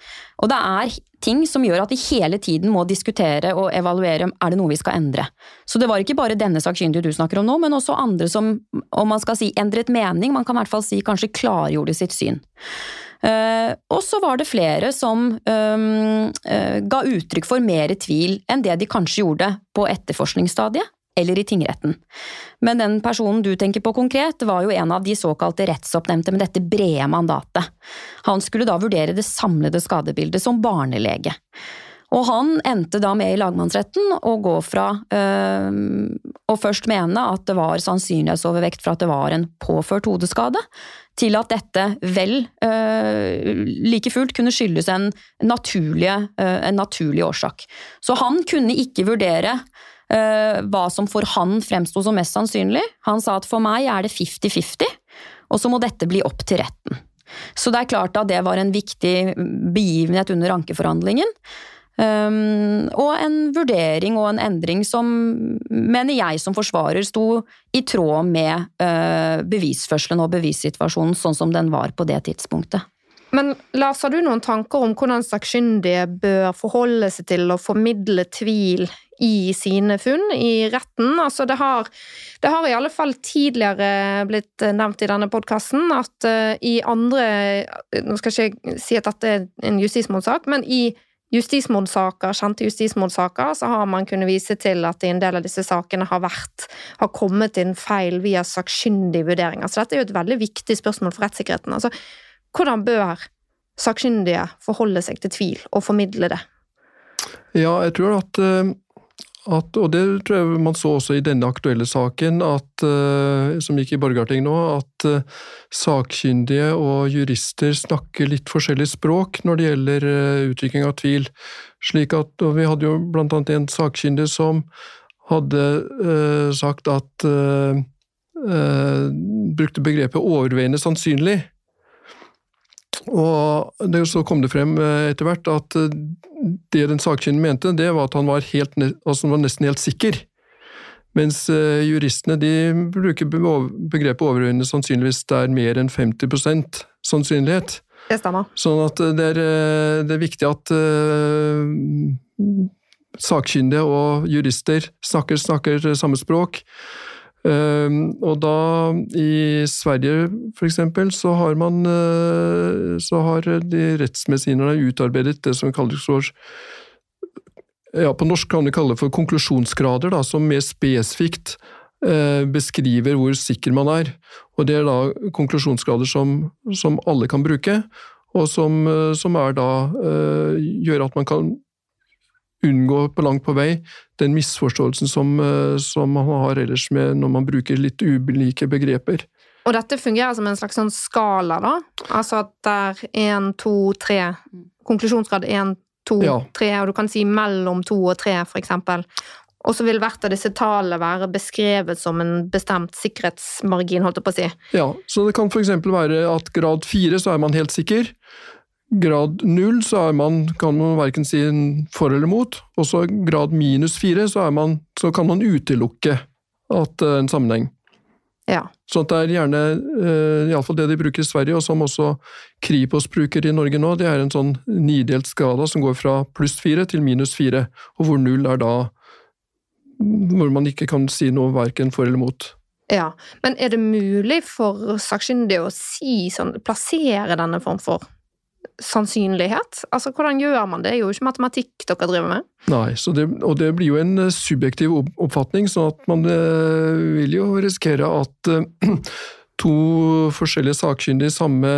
og det er ting som gjør at vi hele tiden må diskutere og evaluere er det noe vi skal endre. Så det var ikke bare denne sakkyndige du snakker om nå, men også andre som, om man skal si endret mening, man kan i hvert fall si kanskje klargjorde sitt syn. Uh, og så var det flere som um, uh, ga uttrykk for mer tvil enn det de kanskje gjorde på etterforskningsstadiet eller i tingretten. Men den personen du tenker på konkret, var jo en av de såkalte rettsoppnevnte med dette brede mandatet. Han skulle da vurdere det samlede skadebildet som barnelege. Og han endte da med i lagmannsretten å gå fra øh, å først mene at det var sannsynlighetsovervekt for at det var en påført hodeskade, til at dette vel øh, like fullt kunne skyldes en, øh, en naturlig årsak. Så han kunne ikke vurdere hva som for han fremsto som mest sannsynlig. Han sa at for meg er det 50-50, og så må dette bli opp til retten. Så det er klart at det var en viktig begivenhet under ankeforhandlingen. Um, og en vurdering og en endring som, mener jeg som forsvarer, sto i tråd med uh, bevisførselen og bevissituasjonen sånn som den var på det tidspunktet. Men Lars, har du noen tanker om hvordan sakkyndige bør forholde seg til å formidle tvil i sine funn i retten? Altså det har, det har i alle fall tidligere blitt nevnt i denne podkasten at uh, i andre Nå skal jeg ikke si at dette er en justismordsak, men i justismordsaker, kjente justismordsaker, så har man kunnet vise til at i en del av disse sakene har vært har kommet inn feil via sakkyndige vurderinger. Så dette er jo et veldig viktig spørsmål for rettssikkerheten. Altså, hvordan bør sakkyndige forholde seg til tvil og formidle det? Ja, jeg tror at, eh, at og det tror jeg man så også i denne aktuelle saken, at, eh, som gikk i Borgarting nå, at eh, sakkyndige og jurister snakker litt forskjellig språk når det gjelder utvikling av tvil. Slik at, og Vi hadde jo annet en sakkyndig som hadde sagt at Brukte begrepet 'overveiende sannsynlig'. Og det, så kom det frem eh, etter hvert at eh, det den sakkyndige mente, det var at han var, helt, altså var nesten helt sikker. Mens uh, juristene de bruker begrepet overveiende sannsynligvis det er mer enn 50% sannsynlighet. Det stemmer. Sånn at det er, det er viktig at uh, sakkyndige og jurister snakker, snakker samme språk. Ehm, og da, i Sverige eksempel, så har man eh, Så har de rettsmedisinerne utarbeidet det som kalles for ja, På norsk kan det for konklusjonsgrader, da, som mer spesifikt eh, beskriver hvor sikker man er. Og det er da konklusjonsgrader som, som alle kan bruke, og som, eh, som da gjør at man kan unngå på langt på vei den misforståelsen som, eh, som man har ellers med når man bruker litt ulike begreper. Og dette fungerer som en slags sånn skala, da? Altså at det er én, to, tre Konklusjonsgrad én, to, tre, og du kan si mellom to og tre, for eksempel. Og så vil hvert av disse tallene være beskrevet som en bestemt sikkerhetsmargin, holdt jeg på å si. Ja, så det kan f.eks. være at grad fire så er man helt sikker, grad null så man, kan man verken si for eller mot, og så grad minus fire så, man, så kan man utelukke at det er en sammenheng. Ja. Så det er gjerne, uh, iallfall det de bruker i Sverige, og som også Kripos bruker i Norge nå, det er en sånn nidelt skala som går fra pluss fire til minus fire, og hvor null er da hvor man ikke kan si noe verken for eller mot. Ja, Men er det mulig for sakkyndige å si sånn, plassere denne form for sannsynlighet? Altså, Hvordan gjør man det? Det er jo ikke matematikk dere driver med. Nei, det, og det blir jo en eh, subjektiv oppfatning, sånn at man eh, vil jo risikere at eh, <clears throat> to forskjellige sakkyndige i samme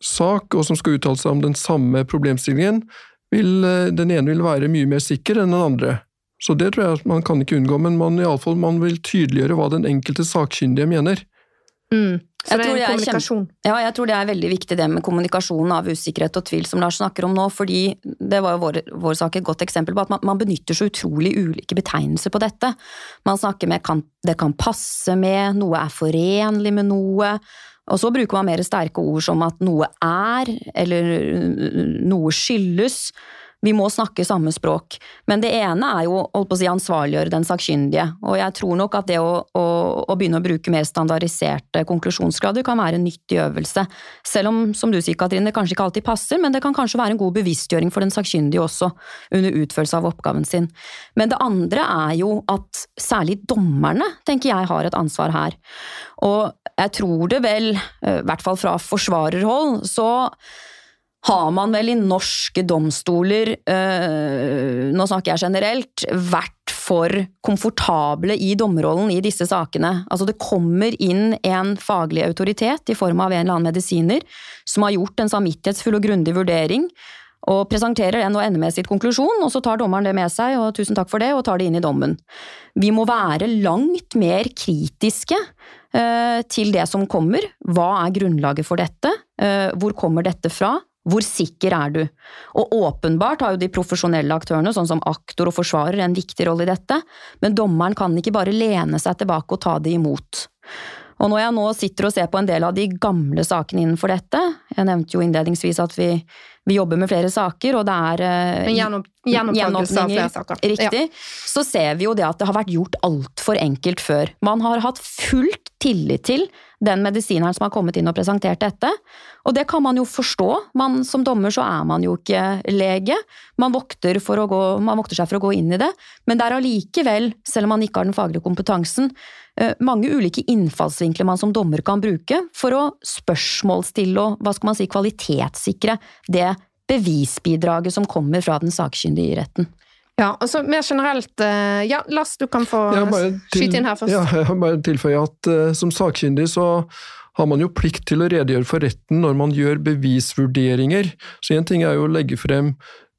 sak, og som skal uttale seg om den samme problemstillingen, vil, den ene vil være mye mer sikker enn den andre. Så det tror jeg at man kan ikke unngå, men man, i alle fall, man vil tydeliggjøre hva den enkelte sakkyndige mener. Mm. Så det er kommunikasjon. ja, jeg tror det er veldig viktig det med kommunikasjonen av usikkerhet og tvil, som Lars snakker om nå. fordi det var jo vår, vår sak et godt eksempel på at man, man, benytter så utrolig ulike betegnelser på dette. Man snakker med kan, 'det kan passe med', 'noe er forenlig med noe'. Og så bruker man mer sterke ord som at noe er, eller noe skyldes. Vi må snakke samme språk. Men det ene er jo å si, ansvarliggjøre den sakkyndige. Og jeg tror nok at det å, å, å, begynne å bruke mer standardiserte konklusjonsgrader kan være en nyttig øvelse. Selv om, som du sier Katrine, det kanskje ikke alltid passer, men det kan kanskje være en god bevisstgjøring for den sakkyndige også, under utførelse av oppgaven sin. Men det andre er jo at særlig dommerne, tenker jeg, har et ansvar her. Og jeg tror det vel, eh, i hvert fall fra forsvarerhold, så har man vel i norske domstoler, øh, nå snakker jeg generelt, vært for komfortable i dommerrollen i disse sakene. Altså det kommer inn en faglig autoritet i form av en eller annen medisiner som har gjort en samvittighetsfull og grundig vurdering, og presenterer den og ender med sitt konklusjon, og så tar dommeren det med seg, og tusen takk for det, og tar det inn i dommen. Vi må være langt mer kritiske øh, til det som kommer. Hva er grunnlaget for dette? Uh, hvor kommer dette fra? Hvor sikker er du? Og åpenbart har jo de profesjonelle aktørene, sånn som aktor og forsvarer, en viktig rolle i dette, men dommeren kan ikke bare lene seg tilbake og ta det imot. Og når jeg nå sitter og ser på en del av de gamle sakene innenfor dette, jeg nevnte jo innledningsvis at vi, vi jobber med flere saker, og det er gjennom, Gjenopptakelse av flere saker. Riktig. Ja. Så ser vi jo det at det har vært gjort altfor enkelt før. Man har hatt fullt tillit til den medisineren som har kommet inn og presentert dette. Og det kan man jo forstå. Man, som dommer så er man jo ikke lege. Man vokter, gå, man vokter, seg for å gå inn i det. Men det er allikevel, selv om man ikke har den faglige kompetansen, eh, mange ulike innfallsvinkler man som dommer kan bruke for å spørsmålsstille og hva skal man si, kvalitetssikre det bevisbidraget som kommer fra den sakkyndige i retten. Ja, og så mer generelt eh, Ja, Lars, du kan få skyte inn her først. Ja, jeg har bare tilføye at uh, som sakkyndig så har man jo plikt til å redegjøre for retten når man gjør bevisvurderinger. Så én ting er jo å legge frem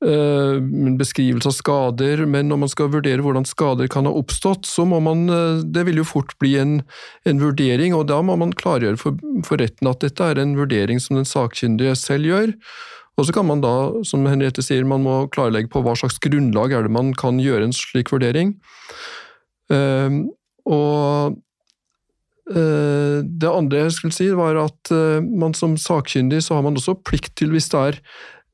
uh, en beskrivelse av skader, men når man skal vurdere hvordan skader kan ha oppstått, så må man uh, Det vil jo fort bli en, en vurdering, og da må man klargjøre for, for retten at dette er en vurdering som den sakkyndige selv gjør. Og så kan man da, som Henriette sier, man må klarlegge på hva slags grunnlag er det man kan gjøre en slik vurdering. Uh, og uh, det andre jeg skulle si, var at uh, man som sakkyndig så har man også plikt til, hvis det er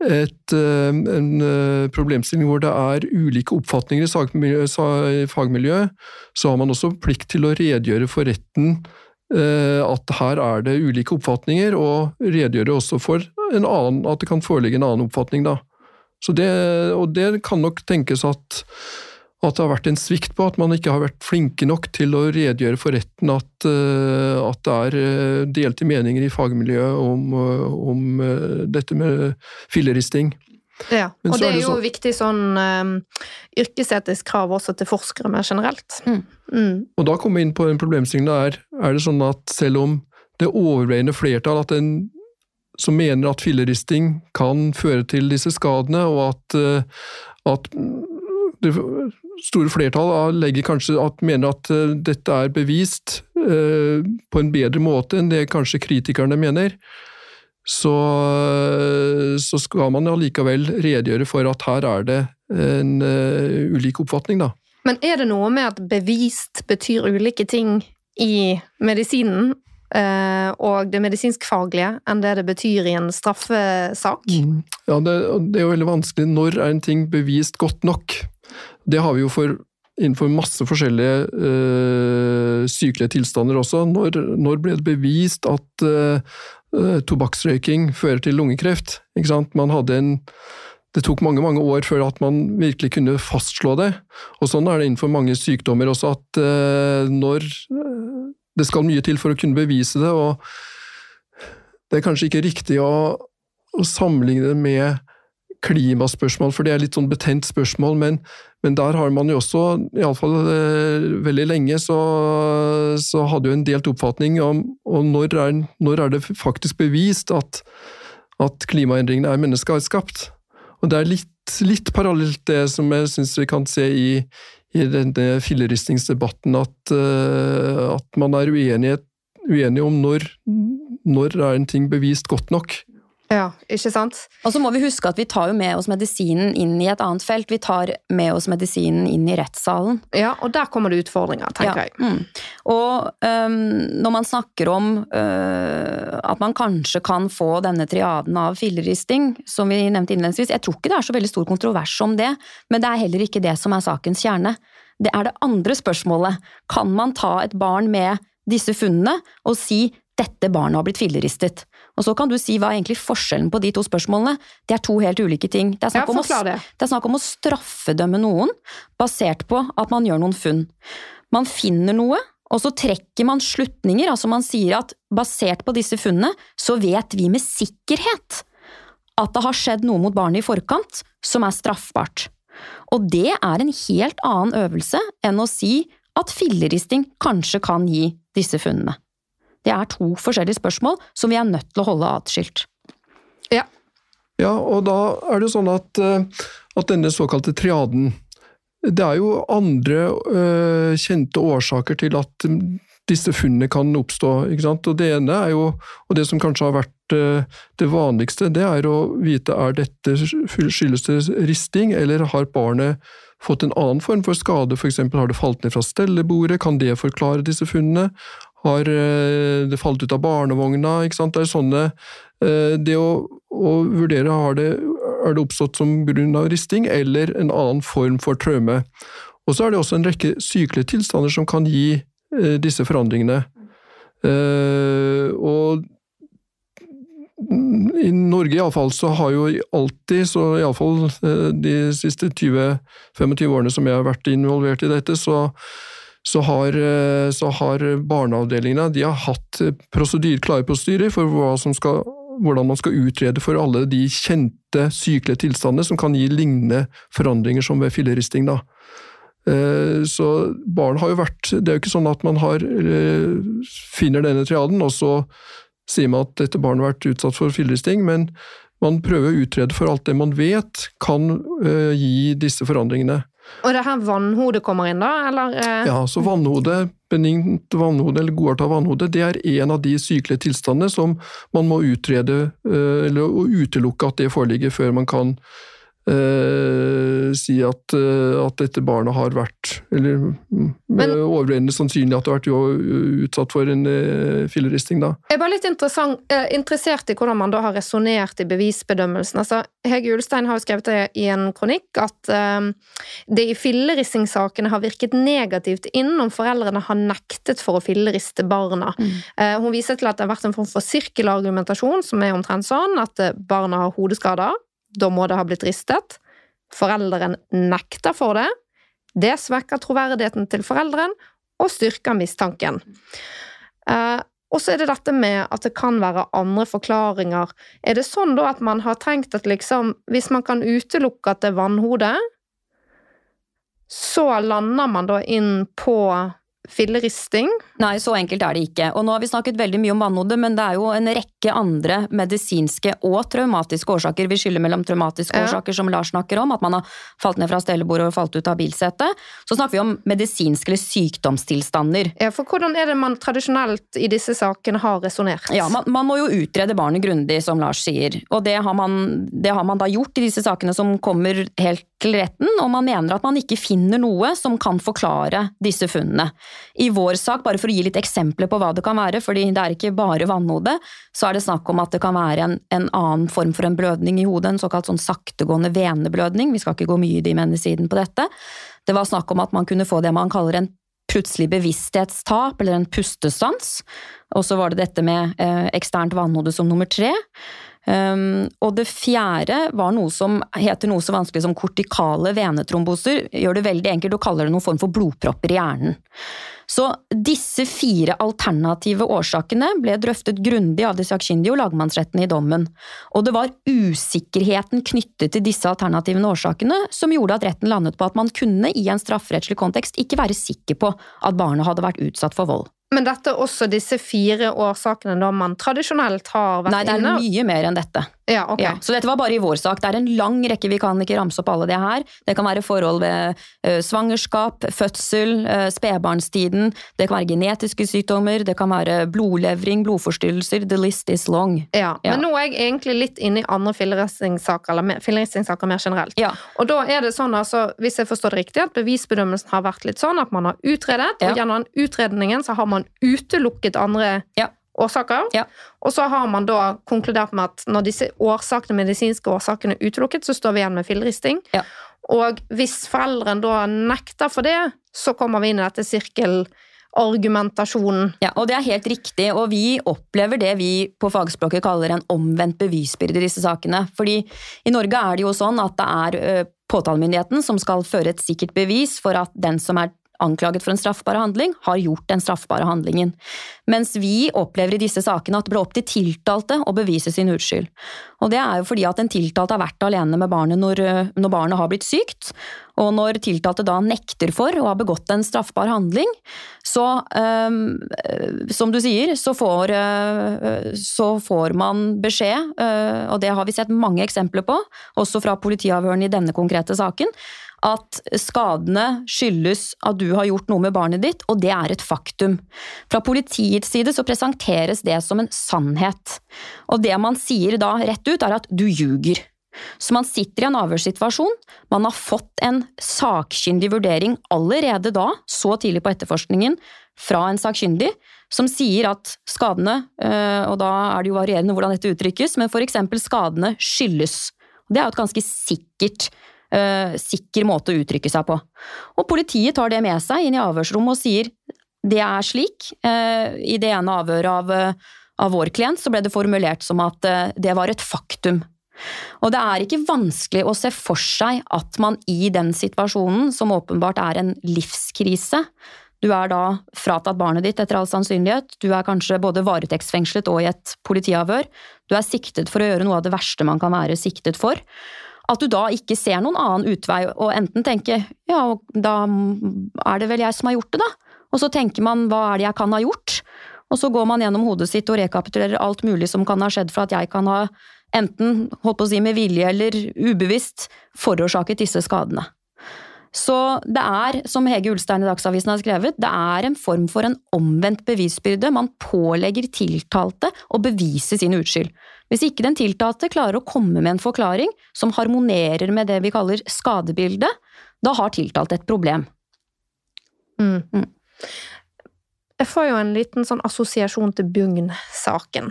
et, en problemstilling hvor det er ulike oppfatninger i fagmiljøet, så har man også plikt til å redegjøre for retten at her er det ulike oppfatninger, og redegjøre også for annen, at det kan foreligge en annen oppfatning, da. Det, og det kan nok tenkes at, at, det har vært en svikt på at man ikke har vært flinke nok til å redegjøre for retten at, eh, at det er eh, delte meninger i fagmiljøet om, eh, om dette med filleristing. Ja, og det er, jo så... viktig sånn um, yrkesetisk krav også til forskere mer generelt. Mm. Mm. Og da kommer vi inn på en problemstilling er, er det sånn at selv om det overveiende flertall at en som mener at filleristing kan føre til disse skadene, og at, eh, at det store flertallet kanskje at, mener at eh, dette er bevist eh, på en bedre måte enn det kanskje kritikerne mener, så, så skal man allikevel redegjøre for at her er det en uh, ulik oppfatning, da. Men er det noe med at bevist betyr ulike ting i medisinen, uh, og det medisinskfaglige enn det det betyr i en straffesak? Mm. Ja, det, det, er jo veldig vanskelig. Når er en ting bevist godt nok? Det har vi jo for, innenfor masse forskjellige øh, sykelige tilstander også. Når, når, ble det bevist at øh, tobakksrøyking fører til lungekreft? Man hadde en det tok mange mange år før at man virkelig kunne fastslå det. Og Sånn er det innenfor mange sykdommer også, at uh, når det skal mye til for å kunne bevise det, og det er kanskje ikke riktig å, å sammenligne det med klimaspørsmål, for det er litt sånn betent spørsmål, men, men der har man jo også, iallfall eh, veldig lenge, så, så hadde jo en delt oppfatning om og når er, når er det faktisk bevist at, at klimaendringene er menneskeskapt. Og det er litt, litt parallelt det som jeg syns vi kan se i, i denne filleristningsdebatten at, uh, at man er uenige, uenige om når, når er en ting bevist godt nok. Ja, ikke sant? Og så må vi huske at vi tar jo med oss medisinen inn i et annet felt. Vi tar med oss medisinen inn i rettssalen. Ja, og der kommer det utfordringer, tenker Ja, jeg. Mm. Og um, når man snakker om uh, at man kanskje kan få denne triaden av filleristing, som vi nevnte innledningsvis, jeg tror ikke det er så veldig stor kontrovers om det, men det er heller ikke det som er sakens kjerne. Det er det andre spørsmålet. Kan man ta et barn med disse funnene og si dette barnet har blitt filleristet? Og så kan du si hva er egentlig forskjellen på de to spørsmålene. Det er to helt ulike ting. Det er snakk om å det er snakk om å straffedømme noen basert på at man gjør noen funn. Man finner noe, og så trekker man slutninger, altså man sier at basert på disse funnene, så vet vi med sikkerhet at det har skjedd noe mot barnet i forkant som er straffbart. Og det er en helt annen øvelse enn å si at filleristing kanskje kan gi disse funnene. Det er to forskjellige spørsmål som vi er nødt til å holde atskilt. Ja, og da er det sånn at, eh, at denne såkalte triaden Det er jo andre øh, kjente årsaker til at disse funnene kan oppstå. ikke sant? Og Det ene er jo, og det som kanskje har vært eh, det vanligste, det er å vite er dette skyldes det risting, eller har barnet fått en annen form for skade, f.eks. har det falt ned fra stellebordet, kan det forklare disse funnene? Har eh, det falt ut av barnevogna? ikke sant? Det er sånne eh, Det å, å vurdere har det, er det oppstått som grunn av risting, eller en annen form for traume. Og så er det også en rekke sykelige tilstander som kan gi eh, disse forandringene. Og i Norge iallfall så har jo alltid, så iallfall de siste 20-25 årene som jeg har vært involvert i dette, så, så, har, eh, så har barneavdelingene de har hatt prosedyr, klare prosedyrer for skal, hvordan man skal utrede for alle de kjente sykelige tilstandene som kan gi lignende forandringer som ved filleristing. da. Eh, Så barn har jo vært Det er jo ikke sånn at man har, eh, finner denne triaden, og så sier man at dette barnet har vært utsatt for filleristing, men man prøver å utrede for alt det man vet kan eh, gi disse forandringene. Og det her vannhodet kommer inn, da? Eller? eh, Ja, så vannhode, benignt vannhode eller godarta vannhode, det er en av de sykelige tilstandene som man må utrede, eh, eller utelukke at det foreligger før man kan eh, si at, eh, at dette barnet har vært, eller mm, Men- overveiende sannsynlig at det har vært jo utsatt for en eh, filleristing da. Jeg er bare litt eh, interessert i hvordan man da har resonnert i bevisbedømmelsen. Altså, Hege Ulstein har jo skrevet det i en kronikk at eh, det i filleristingssakene har virket negativt inn om foreldrene har nektet for å filleriste barna. Eh, hun viser til at det har vært en form for sirkelargumentasjon som er omtrent sånn at eh, barna har hodeskader, da må det ha blitt ristet. Foreldren nekter for det. Det svekker troverdigheten til foreldren og styrker mistanken. Eh, og så er det dette med at det kan være andre forklaringer. Er det sånn da at man har tenkt at liksom, hvis man kan utelukke at det er vannhode, så lander man da inn på filleristing? Nei, så enkelt er det ikke. Og nå har vi snakket veldig mye om vannhode, men det er jo en rekke andre medisinske og traumatiske årsaker. Vi skylder mellom traumatiske Ja. årsaker, som Lars snakker om, at man har falt ned fra stellebordet og falt ut av bilsetet. Så snakker vi om medisinske eller sykdomstilstander. Ja, for hvordan er det man tradisjonelt i disse sakene har resonnert? Ja, man, man må jo utrede barnet grundig, som Lars sier. Og det har, man, det har man da gjort i disse sakene som kommer helt til retten, og man mener at man ikke finner noe som kan forklare disse funnene. I vår sak, bare for å gi litt eksempler på hva det kan være, fordi det er ikke bare vannhode, så er det snakk om at det kan være en, en annen form for en blødning i hodet, en såkalt sånn saktegående veneblødning. Vi skal ikke gå mye i dimensiden på dette. Det var snakk om at man kunne få det man kaller en plutselig bevissthetstap, eller en pustestans. Og så var det dette med eh, eksternt vannhode som nummer tre. Um, og det fjerde var noe som heter noe så vanskelig som kortikale venetromboser. Gjør det veldig enkelt og kaller det noen form for blodpropper i hjernen. Så disse fire alternative årsakene ble drøftet grundig av de sakkyndige og lagmannsretten i dommen. Og det var usikkerheten knyttet til disse alternative årsakene som gjorde at retten landet på at man kunne i en strafferettslig kontekst ikke være sikker på at barnet hadde vært utsatt for vold. Men dette er også disse fire årsakene da man tradisjonelt har vært Nei, det er inne? mye mer enn dette. Ja, ok. Ja, så dette var bare i vår sak. Det er en lang rekke, vi kan ikke ramse opp alle det her. Det kan være forhold ved uh, svangerskap, fødsel, uh, spedbarnstiden, det kan være genetiske sykdommer, det kan være blodlevring, blodforstyrrelser, the list is long. Ja, Ja. Men nå er jeg egentlig litt inne i andre filleristingssaker, eller mer- generelt. Ja. Og da er det sånn, altså, hvis jeg forstår det riktig, at bevisbedømmelsen har vært litt sånn at man har utredet, og gjennom utredningen så har man utelukket andre Ja. Årsaker. Ja. Og så har man da konkludert med at når disse årsakene, medisinske årsakene er utelukket, så står vi igjen med filleristing. Ja. Og hvis foreldrene da nekter for det, så kommer vi inn i dette sirkelargumentasjonen. Ja, og det er helt riktig, og vi opplever det vi på fagspråket kaller en omvendt bevisbyrde i disse sakene. Fordi i Norge er det jo sånn at det er påtalemyndigheten som skal føre et sikkert bevis for at den som er anklaget for en straffbar handling, har gjort den straffbare handlingen. Mens vi opplever i disse sakene at det ble opp til tiltalte å bevise sin uskyld. Og det er jo fordi at den tiltalte har vært alene med barnet når, når barnet har blitt sykt, og når tiltalte da nekter for å ha begått en straffbar handling, så, øhm, øh, som du sier, så får, øh, så får man beskjed, øh, og det har vi sett mange eksempler på, også fra politiavhørene i denne konkrete saken, at skadene skyldes at du har gjort noe med barnet ditt, og det er et faktum. Fra politiets side så presenteres det som en sannhet, og det man sier da rett ut er at du ljuger. Så man sitter i en avhørssituasjon, man har fått en sakkyndig vurdering allerede da, så tidlig på etterforskningen, fra en sakkyndig, som sier at skadene, øh, og da er det jo varierende hvordan dette uttrykkes, men eksempel skadene skyldes. Det er jo et ganske sikkert sikker måte å uttrykke seg på. Og politiet tar det med seg inn i avhørsrommet og sier det er slik. Eh, I det ene avhøret av, øh, av vår klient så ble det formulert som at det var et faktum. Og det er ikke vanskelig å se for seg at man i den situasjonen, som åpenbart er en livskrise, du er da fratatt barnet ditt etter all sannsynlighet, du er kanskje både varetektsfengslet og i et politiavhør, du er siktet for å gjøre noe av det verste man kan være siktet for, at du da ikke ser noen annen utvei og enten tenker ja, da er det vel jeg som har gjort det, da, og så tenker man hva er det jeg kan ha gjort, og så går man gjennom hodet sitt og rekapitulerer alt mulig som kan ha skjedd for at jeg kan ha enten, holdt på å si med vilje eller ubevisst, forårsaket disse skadene. Så det er, som Hege Ulstein i Dagsavisen har skrevet, det er en form for en omvendt bevisbyrde. Man pålegger tiltalte å bevise sin uskyld. Hvis ikke den tiltalte klarer å komme med en forklaring som harmonerer med det vi kaller skadebildet, da har tiltalte et problem. Mm. Mm. Jeg får jo en liten sånn assosiasjon til Bugn-saken.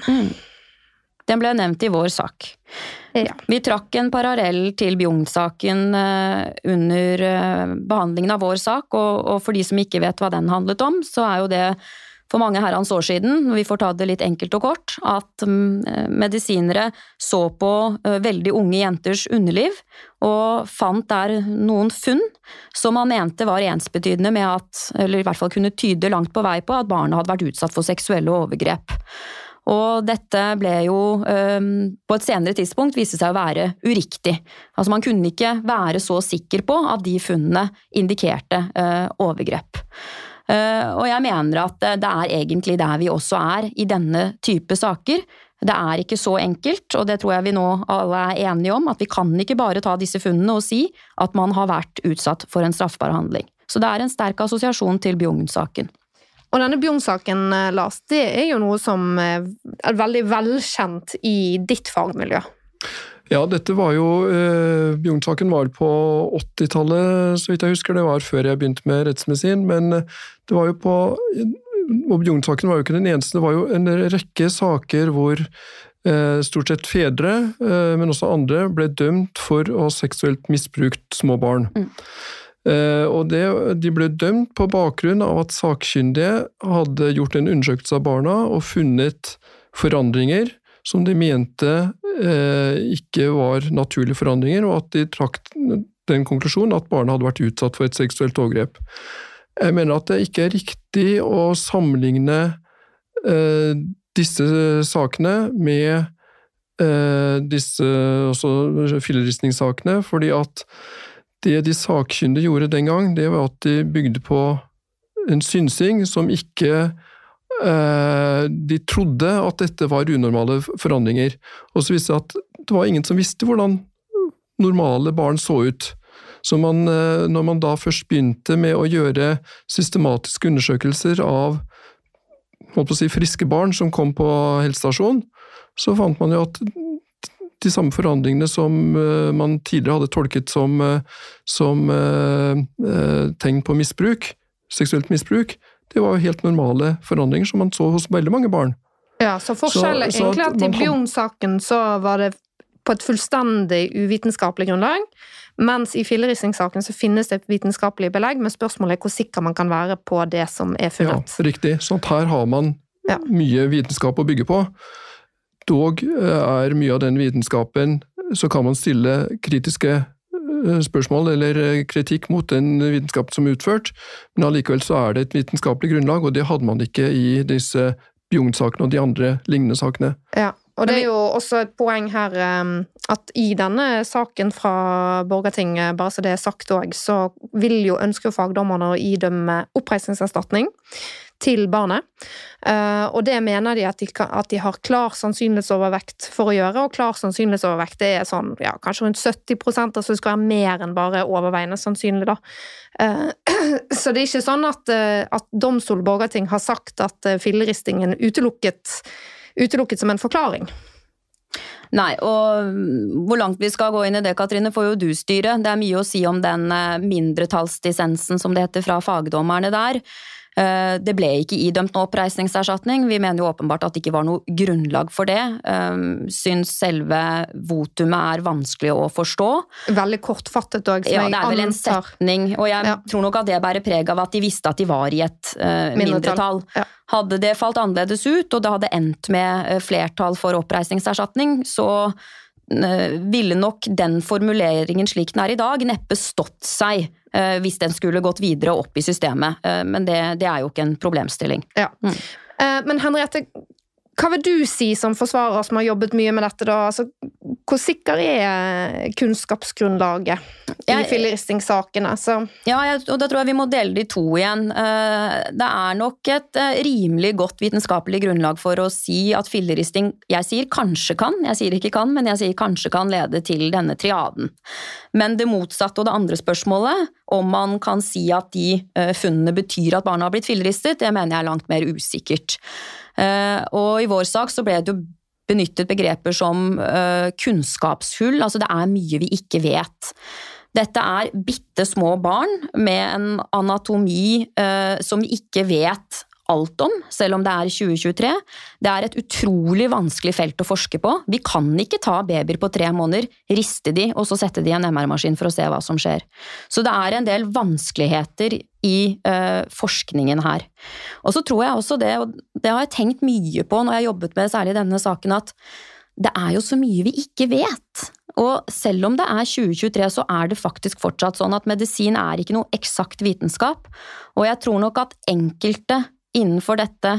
Den ble nevnt i vår sak. Ja. Vi trakk en parallell til Bjugn-saken eh, under eh, behandlingen av vår sak, og for de som ikke vet hva den handlet om, så er jo det for mange herrens år siden, vi får ta det litt enkelt og kort, at mm, medisinere så på eh, veldig unge jenters underliv og fant der noen funn som man mente var ensbetydende med at, eller i hvert fall kunne tyde langt på vei på, at barna hadde vært utsatt for seksuelle overgrep. Og dette ble jo på et senere tidspunkt viste seg å være uriktig. Altså Man kunne ikke være så sikker på at de funnene indikerte overgrep. Uh, og jeg mener at det, det er egentlig der vi også er i denne type saker. Det er ikke så enkelt, og det tror jeg vi nå alle er enige om, at vi kan ikke bare ta disse funnene og si at man har vært utsatt for en straffbar handling. Så det er en sterk assosiasjon til Bjugn-saken. Og denne Bjugn-saken, eh, Lars, det er jo noe som eh, er veldig velkjent i ditt fagmiljø. Ja, dette var jo eh, Bjugn-saken var på 80-tallet, så vidt jeg husker. Det var før jeg begynte med rettsmedisin. Men eh, det var jo på Og Bjugn-saken var jo ikke den eneste. Det var jo en rekke saker hvor eh, stort sett fedre, eh, men også andre, ble dømt for å ha seksuelt misbrukt små barn. Mm. Eh, og det, De ble dømt på bakgrunn av at sakkyndige hadde gjort en undersøkelse av barna og funnet forandringer som de mente eh, ikke var naturlige forandringer, og at de trakk den konklusjonen at barna hadde vært utsatt for et seksuelt overgrep. Jeg mener at det ikke er riktig å sammenligne eh, disse sakene med eh, disse filleristningssakene, fordi at det de sakkyndige gjorde den gang, det var at de bygde på en synsing som ikke de trodde at dette var unormale forandringer. Og så viste det at det var ingen som visste hvordan normale barn så ut. Så man, eh, når man da først begynte med å gjøre systematiske undersøkelser av si, friske barn som kom på helsestasjon, så fant man jo at de samme forandringene som uh, man tidligere hadde tolket som, som tegn på misbruk, seksuelt misbruk, det var jo helt normale forandringer som man så hos veldig mange barn. Ja, så forskjellen er egentlig at, at i Bjørn-saken så var det på et fullstendig uvitenskapelig grunnlag, mens i filleristningssaken så finnes det et vitenskapelig belegg, men spørsmålet er hvor sikker man kan være på det som er funnet. Ja, riktig. Sånn at her har man ja. mye vitenskap å bygge på. Dog eh, er mye av den vitenskapen Så kan man stille kritiske spørsmål eller eh, kritikk mot den vitenskapen som er utført, men allikevel så er det et vitenskapelig grunnlag, og det hadde man ikke i disse Bjugn-sakene og de andre lignende sakene. Ja, og det er jo også et poeng her at i denne saken fra Borgertinget, bare så det er sagt òg, så vil jo ønske fagdommerne å idømme oppreisningserstatning til barnet. Uh, og det mener de at, de at de, har klar sannsynlighetsovervekt for å gjøre, og klar sannsynlighetsovervekt det er sånn ja, kanskje rundt 70% altså det skal være mer enn bare overveiende sannsynlig, da. Uh, <clears throat> så det er ikke sånn at, uh, at domstol Borgarting har sagt at filleristingen utelukket, utelukket som en forklaring. Nei, og hvor langt vi skal gå inn i det, Katrine, får jo du styre. Det er mye å si om den mindretallsdissensen, som det heter, fra fagdommerne der. Eh, det ble ikke idømt noe oppreisningserstatning. Vi mener jo åpenbart at det ikke var noe grunnlag for det. Eh, syns selve votumet er vanskelig å forstå. Veldig kortfattet òg, ja, det er vel en setning. Og jeg ja. tror nok at det bærer preg av at de visste at de var i et uh, mindretall. Ja. Hadde det falt annerledes ut, og det hadde endt med flertall for oppreisningserstatning, så ville nok den formuleringen slik den er i dag, neppe stått seg Eh, hvis den skulle gått videre opp i systemet. Eh, men det, det er jo ikke en problemstilling. Ja. Mm. Eh, men Henriette, hva vil du si som forsvarer som har jobbet mye med dette, da? Altså, hvor sikker er kunnskapsgrunnlaget i jeg, filleristingssakene? Ja, og da tror jeg vi må dele de to igjen. Eh, det er nok et eh, rimelig godt vitenskapelig grunnlag for å si at filleristing Jeg sier kanskje kan, jeg sier ikke kan, men jeg sier kanskje kan lede til denne triaden. Men det motsatte og det andre spørsmålet, om man kan si at de eh, funnene betyr at barna har blitt filleristet, det mener jeg er langt mer usikkert. Eh, og i vår sak så ble det jo benyttet begreper som eh, kunnskapshull, altså det er mye vi ikke vet. Dette er bitte små barn med en anatomi som vi ikke vet alt om, selv om det er 2023. Det er et utrolig vanskelig felt å forske på. Vi kan ikke ta babyer på tre måneder, riste de og så sette de i en MR-maskin for å se hva som skjer. Så det er en del vanskeligheter i uh, forskningen her. Og så tror jeg også det, og det har jeg tenkt mye på når jeg har jobbet med særlig denne saken, at det er jo så mye vi ikke vet. Og selv om det er 2023, så er det faktisk fortsatt sånn at medisin er ikke noe eksakt vitenskap. Og jeg tror nok at enkelte innenfor dette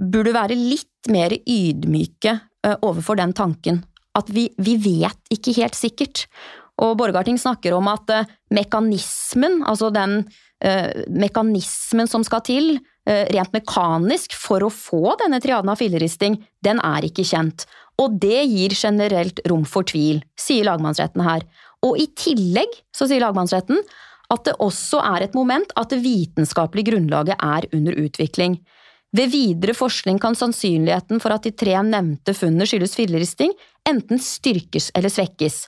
burde være litt mer ydmyke eh, overfor den tanken. At vi, vi vet ikke helt sikkert. Og Borgarting snakker om at uh, mekanismen, altså den uh, mekanismen som skal til, rent mekanisk, for å få denne triaden av filleristing, den er ikke kjent. Og det gir generelt rom for tvil, sier lagmannsretten her. Og i tillegg, så sier lagmannsretten, at det også er et moment at det vitenskapelige grunnlaget er under utvikling. Ved videre forskning kan sannsynligheten for at de tre nevnte funnene skyldes filleristing, enten styrkes eller svekkes.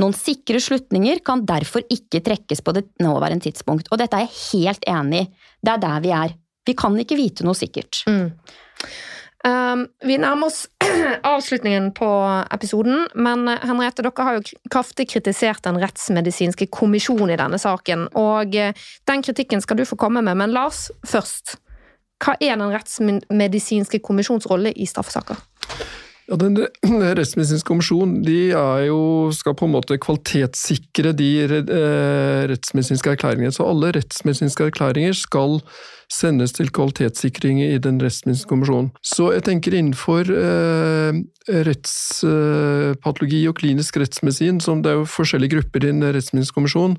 Noen sikre slutninger kan derfor ikke trekkes på det nåværende tidspunkt, og dette er jeg helt enig i. Det er der vi er. Vi kan ikke vite noe sikkert. Mm. Um, vi nærmer oss <clears throat> avslutningen på episoden, men eh, Henriette, dere har jo kraftig kritisert Den rettsmedisinske kommisjonen i denne saken, og eh, den kritikken skal du få komme med, men Lars, først. Hva er Den rettsmedisinske kommisjons rolle i straffesaker? Ja, Den <clears throat> rettsmedisinske kommisjonen de jo, skal på en måte kvalitetssikre de eh, rettsmedisinske erklæringene. Så alle rettsmedisinske erklæringer skal sendes til kvalitetssikring i den rettsmedisinske kommisjonen. Så jeg tenker innenfor eh, rettspatologi og klinisk rettsmedisin, som det er jo forskjellige grupper i den rettsmedisinske kommisjonen,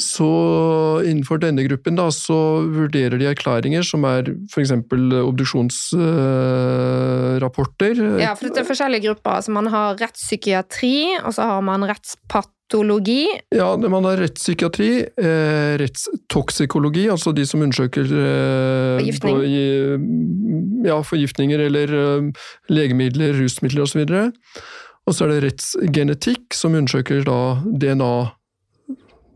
så innenfor denne gruppen da, så vurderer de erklæringer som er f.eks. obduksjonsrapporter. Ja, for det er forskjellige grupper. Altså man har rettspsykiatri, og så har man rettspatologi. Ja, man har rettspsykiatri, eh, rettstoksikologi, altså de som undersøker eh, Forgiftning. på- i- ja, forgiftninger eller eh, legemidler, rusmidler osv. Og så er det rettsgenetikk, som undersøker da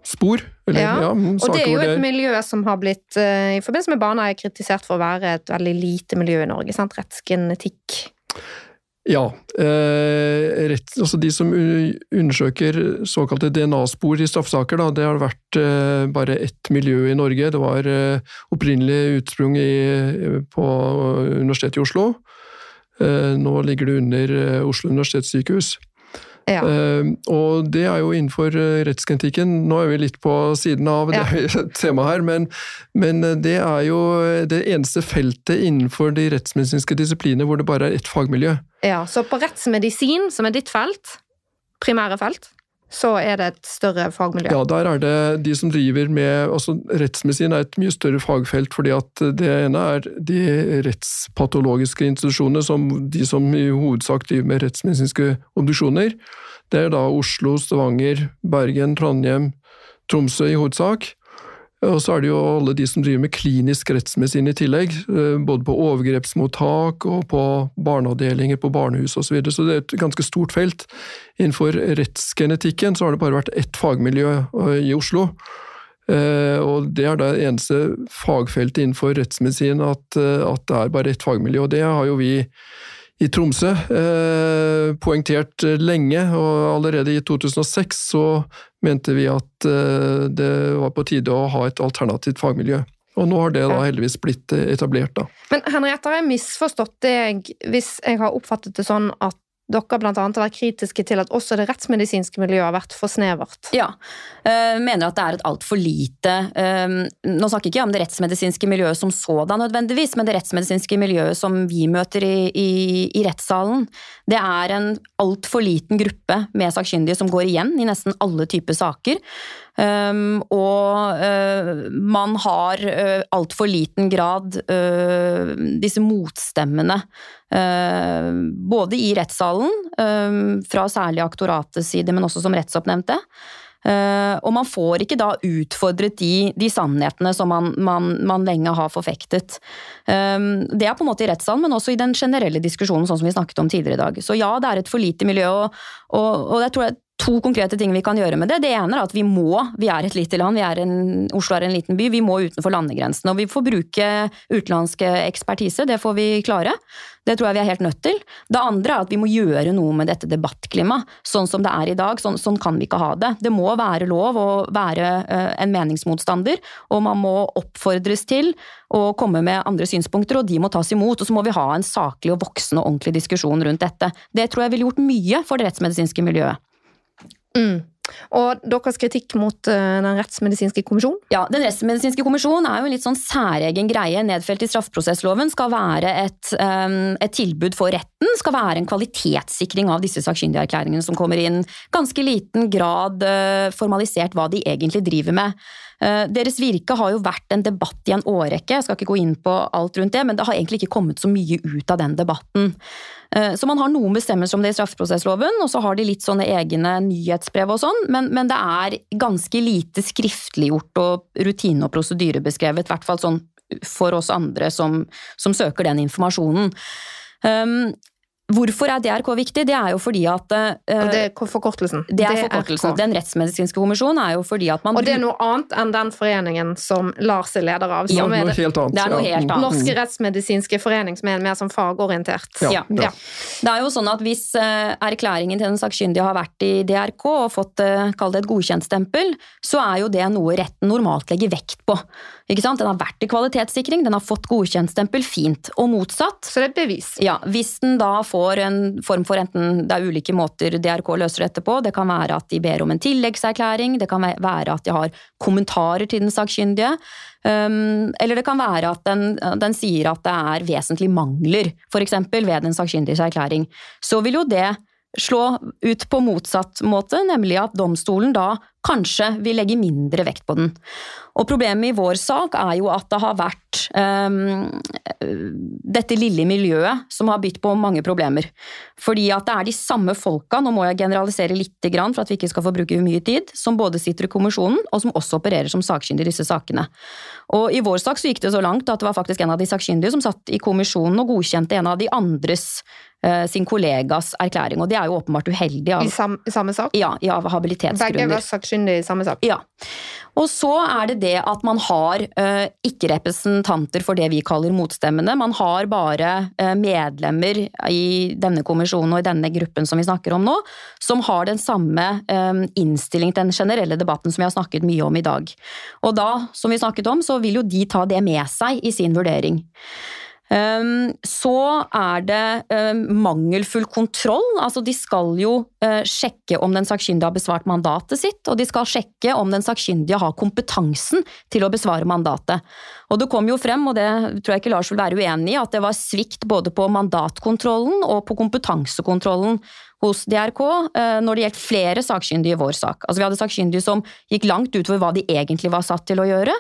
DNA-spor. Eller, Ja, ja, Og det er jo et miljø som har blitt, eh, i forbindelse med barna, er kritisert for å være et veldig lite miljø i Norge. sant? Rettsgenetikk. Ja. Eh, rett, altså de som undersøker såkalte DNA-spor i straffesaker, da, det har vært eh, bare ett miljø i Norge. Det var eh, opprinnelig utsprung i, på Universitetet i Oslo. Eh, nå ligger det under eh, Oslo universitetssykehus. Ja. Uh, og det er jo innenfor eh, rettsgenetikken. Nå er vi litt på siden av det Ja. er jo tema her, men, men eh, det er jo det eneste feltet innenfor de rettsmedisinske disipliner hvor det bare er ett fagmiljø. ja. Så på rettsmedisin, som er ditt felt, primære felt, så er det et større fagmiljø. Ja, der er det de som driver med altså Rettsmedisin er et mye større fagfelt, fordi at det ene er de rettspatologiske institusjonene, som de som i hovedsak driver med rettsmedisinske obduksjoner. Det er da Oslo, Stavanger, Bergen, Trondheim, Tromsø i hovedsak. Og så er det jo alle de som driver med klinisk rettsmedisin i tillegg, eh, både på overgrepsmottak og på barneavdelinger på barnehus osv. Så, videre. så det er et ganske stort felt. Innenfor rettsgenetikken så har det bare vært ett fagmiljø eh, i Oslo. Eh, Og det er det eneste fagfeltet innenfor rettsmedisin at, at det er bare ett fagmiljø. Og det har jo vi i Tromsø eh, poengtert lenge, og allerede i 2006 så mente vi at eh, det var på tide å ha et alternativt fagmiljø. Og nå har det da heldigvis blitt eh, etablert, da. Men Henriette, har jeg misforstått deg hvis jeg har oppfattet det sånn at dere annet har vært kritiske til at også det rettsmedisinske miljøet har vært for snevert? Ja. jeg mener at det er et altfor lite øh, Nå snakker ikke jeg om det rettsmedisinske miljøet som sådan nødvendigvis, men det rettsmedisinske miljøet som vi møter i, i, i rettssalen. Det er en altfor liten gruppe med sakkyndige som går igjen i nesten alle typer saker. Um, og uh, man har uh, altfor liten grad uh, disse motstemmene. Uh, både i rettssalen, øh, fra særlig aktoratets side, men også som rettsoppnevnte. Eh, og man får ikke da utfordret de, de sannhetene som man, man, man lenge har forfektet. Eh, det er på en måte i rettssalen, men også i den generelle diskusjonen, sånn som vi snakket om tidligere i dag. Så ja, det er et for lite miljø, og, og, og jeg tror er to konkrete ting vi kan gjøre med det. Det ene er at vi må, vi er et lite land, vi er en, Oslo er en liten by, vi må utenfor landegrensene. Og vi får bruke utenlandsk ekspertise, det får vi klare. Det tror jeg vi er helt nødt til. Det andre er at vi må gjøre noe med dette debattklimaet. Sånn som det er i dag, sånn, sånn kan vi ikke ha det. Det må være lov å være uh, en meningsmotstander, og man må oppfordres til å komme med andre synspunkter, og de må tas imot. Og så må vi ha en saklig og voksen og ordentlig diskusjon rundt dette. Det tror jeg ville gjort mye for det rettsmedisinske miljøet. Mm. Og deres kritikk mot uh, Den rettsmedisinske kommisjon? Ja, Den rettsmedisinske kommisjon er jo en litt sånn særegen greie. Nedfelt i straffeprosessloven skal være et, um, et tilbud for retten. Skal være en kvalitetssikring av disse sakkyndigerklæringene som kommer inn. Ganske liten grad uh, formalisert hva de egentlig driver med. Deres virke har jo vært en debatt i en årrekke, jeg skal ikke gå inn på alt rundt det, men det har egentlig ikke kommet så mye ut av den debatten. Så man har noen bestemmelser om det i straffeprosessloven, og så har de litt sånne egne nyhetsbrev og sånn, men, men, det er ganske lite skriftliggjort og rutine- og prosedyrebeskrevet, i hvert fall sånn for oss andre som, som søker den informasjonen. Um, Hvorfor er DRK viktig? Det er jo fordi at uh, Det er forkortelsen. Det er forkortelsen. Den rettsmedisinske kommisjonen er jo fordi at man Og det er noe annet enn den foreningen som Lars er leder av. Ja, noe er det helt annet. Det er noe ja. helt annet. Norske rettsmedisinske forening, som er mer som fagorientert. Ja, Ja. ja. Det er jo sånn at Hvis uh, erklæringen til den sakkyndige har vært i DRK og fått uh, kall det et godkjentstempel, så er jo det noe retten normalt legger vekt på. Ikke sant? Den har vært i kvalitetssikring, den har fått godkjentstempel, fint. Og motsatt. Så det er bevis. Ja, Hvis den da får en form for enten Det er ulike måter DRK løser dette på. Det kan være at de ber om en tilleggserklæring, det kan være at de har kommentarer til den sakkyndige. Um, eller det kan være at den, den sier at det er vesentlige mangler, f.eks. ved den sakkyndiges erklæring. Så vil jo det slå ut på motsatt måte, nemlig at domstolen da kanskje vi legger mindre vekt på den. Og problemet i vår sak er jo at det har vært um, dette lille miljøet som har bytt på mange problemer. Fordi at det er de samme folka, nå må jeg generalisere litt for at vi ikke skal få bruke mye tid, som både sitter i kommisjonen og som også opererer som sakkyndige i disse sakene. Og i vår sak så gikk det så langt at det var faktisk en av de sakkyndige som satt i kommisjonen og godkjente en av de andres Eh, sin kollegas erklæring, og det er jo åpenbart uheldig. Av, I, sam, samme sak? Ja, i av habilitetsgrunner. Begge var sakkyndige i samme sak? Ja. Og så er det det at man har uh, ikke representanter for det vi kaller motstemmene. Man har bare uh, medlemmer i denne kommisjonen og i denne gruppen som vi snakker om nå, som har den samme um, innstilling til den generelle debatten som vi har snakket mye om i dag. Og da, som vi snakket om, så vil jo de ta det med seg i sin vurdering. Ehm, så er det ehm, mangelfull kontroll. Altså, de skal jo eh, sjekke om den sakkyndige har besvart mandatet sitt, og de skal sjekke om den sakkyndige har kompetansen til å besvare mandatet. Og det kom jo frem, og det tror jeg ikke Lars vil være uenig i, at det var svikt både på mandatkontrollen og på kompetansekontrollen hos DRK eh, når det gjaldt flere sakkyndige i vår sak. Altså Vi hadde sakkyndige som gikk langt utover hva de egentlig var satt til å gjøre,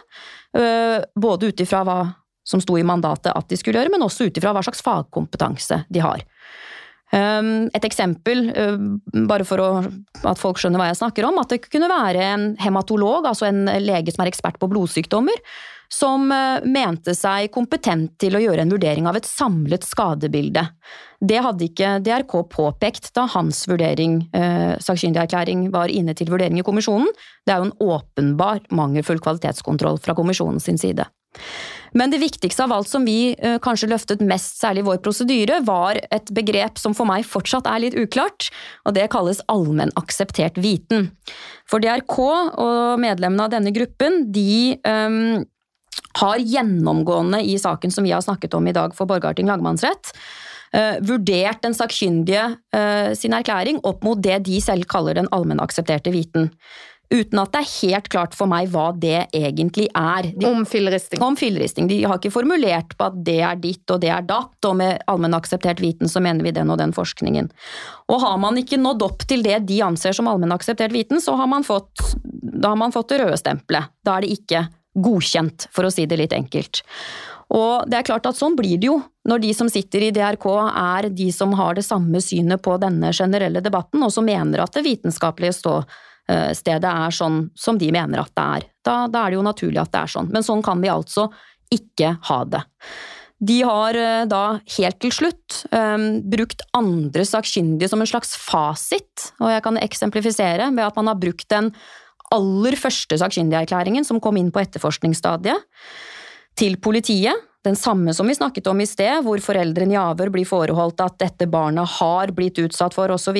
eh, både ut ifra hva som sto i mandatet at de skulle gjøre, men også ut ifra hva slags fagkompetanse de har. Um, et eksempel, uh, bare for å, at folk skjønner hva jeg snakker om, at det kunne være en hematolog, altså en lege som er ekspert på blodsykdommer, som uh, mente seg kompetent til å gjøre en vurdering av et samlet skadebilde. Det hadde ikke DRK påpekt da hans vurdering, eh, sakkyndigerklæring, var inne til vurdering i kommisjonen. Det er jo en åpenbar mangelfull kvalitetskontroll fra kommisjonen sin side. Men det viktigste av alt som vi uh, kanskje løftet mest, særlig i vår prosedyre, var et begrep som for meg fortsatt er litt uklart, og det kalles allmenn akseptert viten. For DRK og medlemmene av denne gruppen, de um, har gjennomgående i saken som vi har snakket om i dag for Borgarting lagmannsrett, uh, vurdert den sakkyndige uh, sin erklæring opp mot det de selv kaller den allmennaksepterte viten uten at det er helt klart for meg hva det egentlig er. De, om filleristing. Om filleristing. De har ikke formulert på at det er ditt og det er datt, og med allmennakseptert viten så mener vi den og den forskningen. Og har man ikke nådd opp til det de anser som allmennakseptert viten, så har man fått, da har man fått det røde stempelet. Da er det ikke godkjent, for å si det litt enkelt. Og det er klart at sånn blir det jo når de som sitter i DRK er de som har det samme synet på denne generelle debatten, og som mener at det vitenskapelige stå Eh, stedet er sånn som de mener at det er. Da, da, er det jo naturlig at det er sånn, men sånn kan vi altså ikke ha det. De har eh, da helt til slutt um, brukt andre sakkyndige som en slags fasit, og jeg kan eksemplifisere ved at man har brukt den aller første sakkyndigerklæringen som kom inn på etterforskningsstadiet, til politiet, den samme som vi snakket om i sted, hvor foreldrene i avhør blir foreholdt at dette barnet har blitt utsatt for, osv.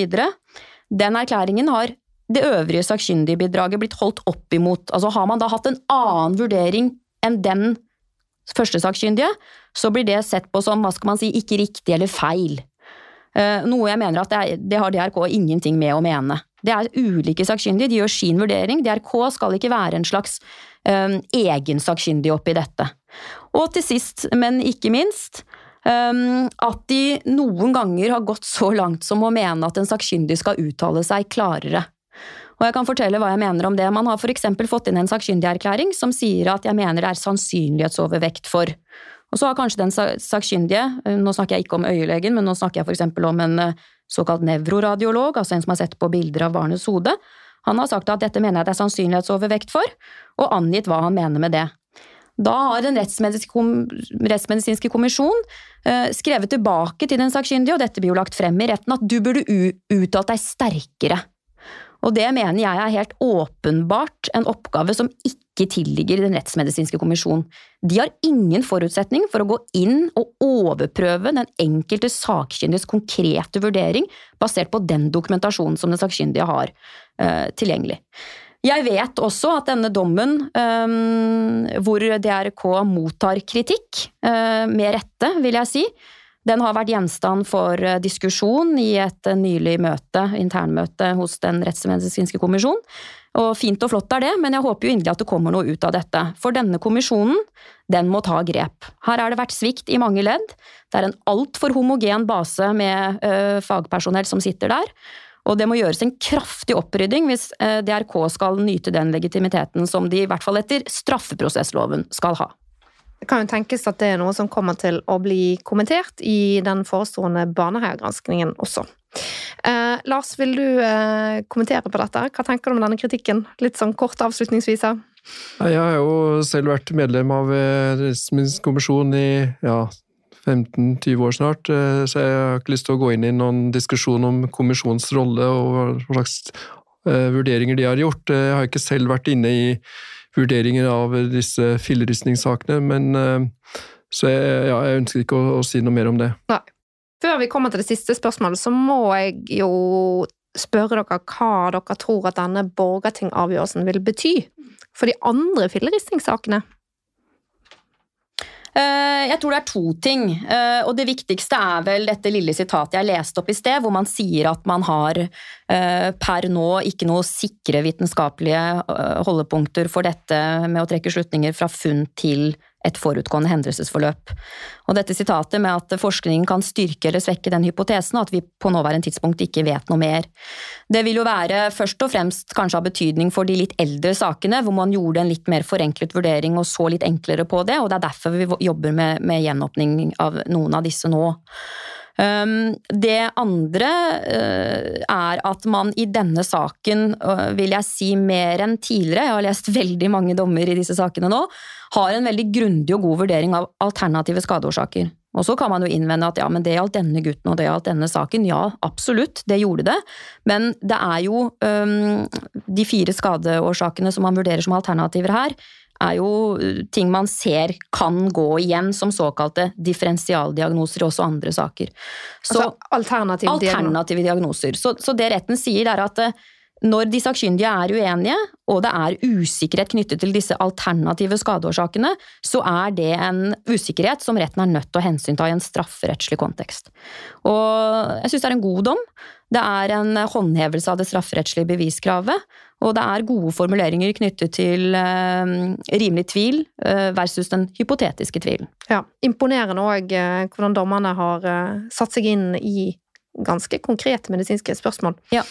Den erklæringen har det øvrige sakkyndigbidraget blitt holdt opp imot? Altså Har man da hatt en annen vurdering enn den første sakkyndige, så blir det sett på som hva skal man si, ikke riktig eller feil. Uh, noe jeg mener at det, er, det, har DRK ingenting med å mene. Det er ulike sakkyndige, de gjør sin vurdering. DRK skal ikke være en slags um, egen sakkyndig oppi dette. Og til sist, men ikke minst, um, at de noen ganger har gått så langt som å mene at en sakkyndig skal uttale seg klarere. Og jeg kan fortelle hva jeg mener om det. Man har f.eks. fått inn en sakkyndigerklæring som sier at jeg mener det er sannsynlighetsovervekt for. Og så har kanskje den sakkyndige, eh, nå snakker jeg ikke om øyelegen, men nå snakker jeg f.eks. om en eh, såkalt nevroradiolog, altså en som har sett på bilder av barnets hode. Han har sagt at dette mener jeg det er sannsynlighetsovervekt for, og angitt hva han mener med det. Da har Den rettsmedisinske kommisjon eh, skrevet tilbake til den sakkyndige, og dette blir jo lagt frem i retten, at du burde uttalt deg sterkere og det mener jeg er helt åpenbart en oppgave som ikke tilligger Den rettsmedisinske kommisjon. De har ingen forutsetning for å gå inn og overprøve den enkelte sakkyndiges konkrete vurdering basert på den dokumentasjonen som den sakkyndige har uh, tilgjengelig. Jeg vet også at denne dommen, um, hvor DRK mottar kritikk, uh, med rette, vil jeg si, den har vært gjenstand for eh, diskusjon i et eh, nylig møte, internmøte hos Den rettsmedisinske kommisjon. Og fint og flott er det, men jeg håper jo inderlig at det kommer noe ut av dette. For denne kommisjonen, den må ta grep. Her har det vært svikt i mange ledd. Det er en altfor homogen base med ø, fagpersonell som sitter der. Og det må gjøres en kraftig opprydding hvis eh, DRK skal nyte den legitimiteten som de i hvert fall etter straffeprosessloven skal ha. Det kan jo tenkes at det er noe som kommer til å bli kommentert i den forestående Baneheia-granskningen også. Eh, Lars, vil du eh, kommentere på dette? Hva tenker du om denne kritikken? Litt sånn kort avslutningsvis. her. Jeg har jo selv vært medlem av eh, Rettsmedisinsk kommisjon i ja, 15-20 år snart, eh, så jeg har ikke lyst til å gå inn i noen diskusjon om kommisjonens rolle og hva slags uh, vurderinger de har gjort. Jeg har ikke selv vært inne i vurderinger av disse filleristningssakene, men uh, så jeg, ja, jeg ønsker ikke å, å, si noe mer om det. Nei. Før vi kommer til det siste spørsmålet, så må jeg jo spørre dere hva dere tror at denne borgertingavgjørelsen vil bety for de andre filleristningssakene. Eh, jeg tror det er to ting. Eh, og det viktigste er vel dette lille sitatet jeg leste opp i sted, hvor man sier at man har eh, per nå ikke noe sikre vitenskapelige holdepunkter for dette med å trekke slutninger fra funn til et forutgående hendelsesforløp. Og dette sitatet med at forskningen kan styrke eller svekke den hypotesen, og at vi på nåværende tidspunkt ikke vet noe mer. Det vil jo være først og fremst kanskje av betydning for de litt eldre sakene, hvor man gjorde en litt mer forenklet vurdering og så litt enklere på det, og det er derfor vi jobber med, med gjenåpning av noen av disse nå. Um, det andre uh, er at man i denne saken, uh, vil jeg si mer enn tidligere, jeg har lest veldig mange dommer i disse sakene nå, har en veldig grundig og god vurdering av alternative skadeårsaker. Og så kan man jo innvende at ja, men det gjaldt denne gutten og det gjaldt denne saken. Ja, absolutt, det gjorde det. Men det er jo um, de fire skadeårsakene som man vurderer som alternativer her, er jo uh, ting man ser kan gå igjen som såkalte differensialdiagnoser i også andre saker. Så, altså alternative, alternative diagnoser. Så, så, det retten sier, er at uh, når de sakkyndige er uenige, og det er usikkerhet knyttet til disse alternative skadeårsakene, så er det en usikkerhet som retten er nødt til å hensynta i en strafferettslig kontekst. Og jeg syns det er en god dom. Det er en håndhevelse av det strafferettslige beviskravet, og det er gode formuleringer knyttet til uh, rimelig tvil uh, versus den hypotetiske tvilen. Ja, Imponerende òg uh, hvordan dommerne har satt seg inn i ganske konkrete medisinske spørsmål. Ja.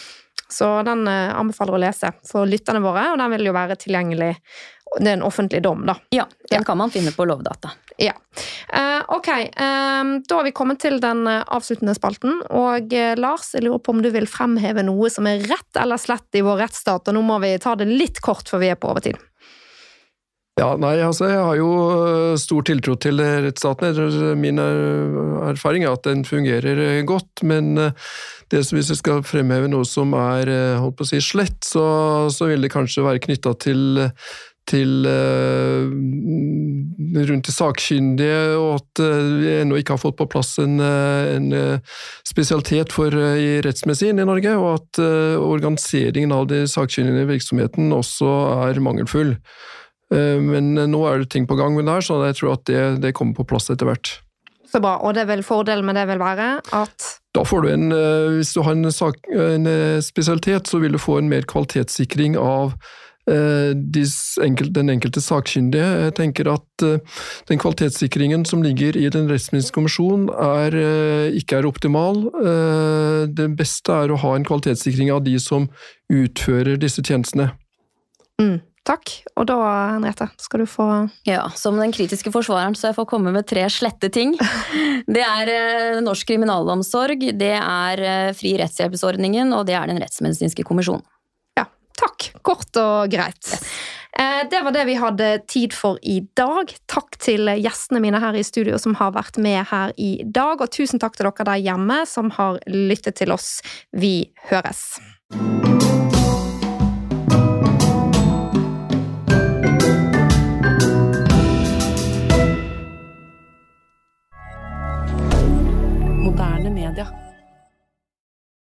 Så den anbefaler å lese for lytterne våre, og den vil jo være tilgjengelig det er en offentlig dom, da. Ja, den kan man finne på Lovdata. Ja. Uh, ok, um, da har vi kommet til den eh, avsluttende spalten. Og Lars, jeg lurer på om du vil fremheve noe som er rett eller slett i vår rettsstat. Og nå må vi ta det litt kort før vi er på overtid. Ja, nei, altså jeg har jo stor tiltro til rettsstaten. Min erfaring er at den fungerer godt, men hvis jeg skal fremheve noe som er holdt på å si slett, så, så vil det kanskje være knytta til til rundt de sakkyndige, og at vi ennå ikke har fått på plass en, en spesialitet for, i rettsmedisin i Norge, og at organiseringen av de sakkyndige virksomheten også er mangelfull. Men nå er det ting på gang med det her, så jeg tror at det, det kommer på plass etter hvert. Så bra. Og det vil fordelen med det vil være at Da får du en Hvis du har en, sak, en spesialitet, så vil du få en mer kvalitetssikring av Eh, den enkelte sakkyndige. Jeg tenker at eh, den kvalitetssikringen som ligger i Den rettsmedisinske kommisjon er, eh, ikke er optimal. Det beste er å ha en kvalitetssikring av de som utfører disse tjenestene. Mm. Takk. Og da, Henriette, skal du få Ja, som den kritiske forsvareren så jeg får komme med tre slette ting. <laughs> Det er Norsk kriminalomsorg, det er Fri rettshjelpsordningen, og det er Den rettsmedisinske kommisjonen. Ja. Takk. Kort og greit. Yes. Eh, det var det vi hadde tid for i dag. Takk til gjestene mine her i studio som har vært med her i dag, og tusen takk til dere der hjemme som har lyttet til oss. Vi høres. rien.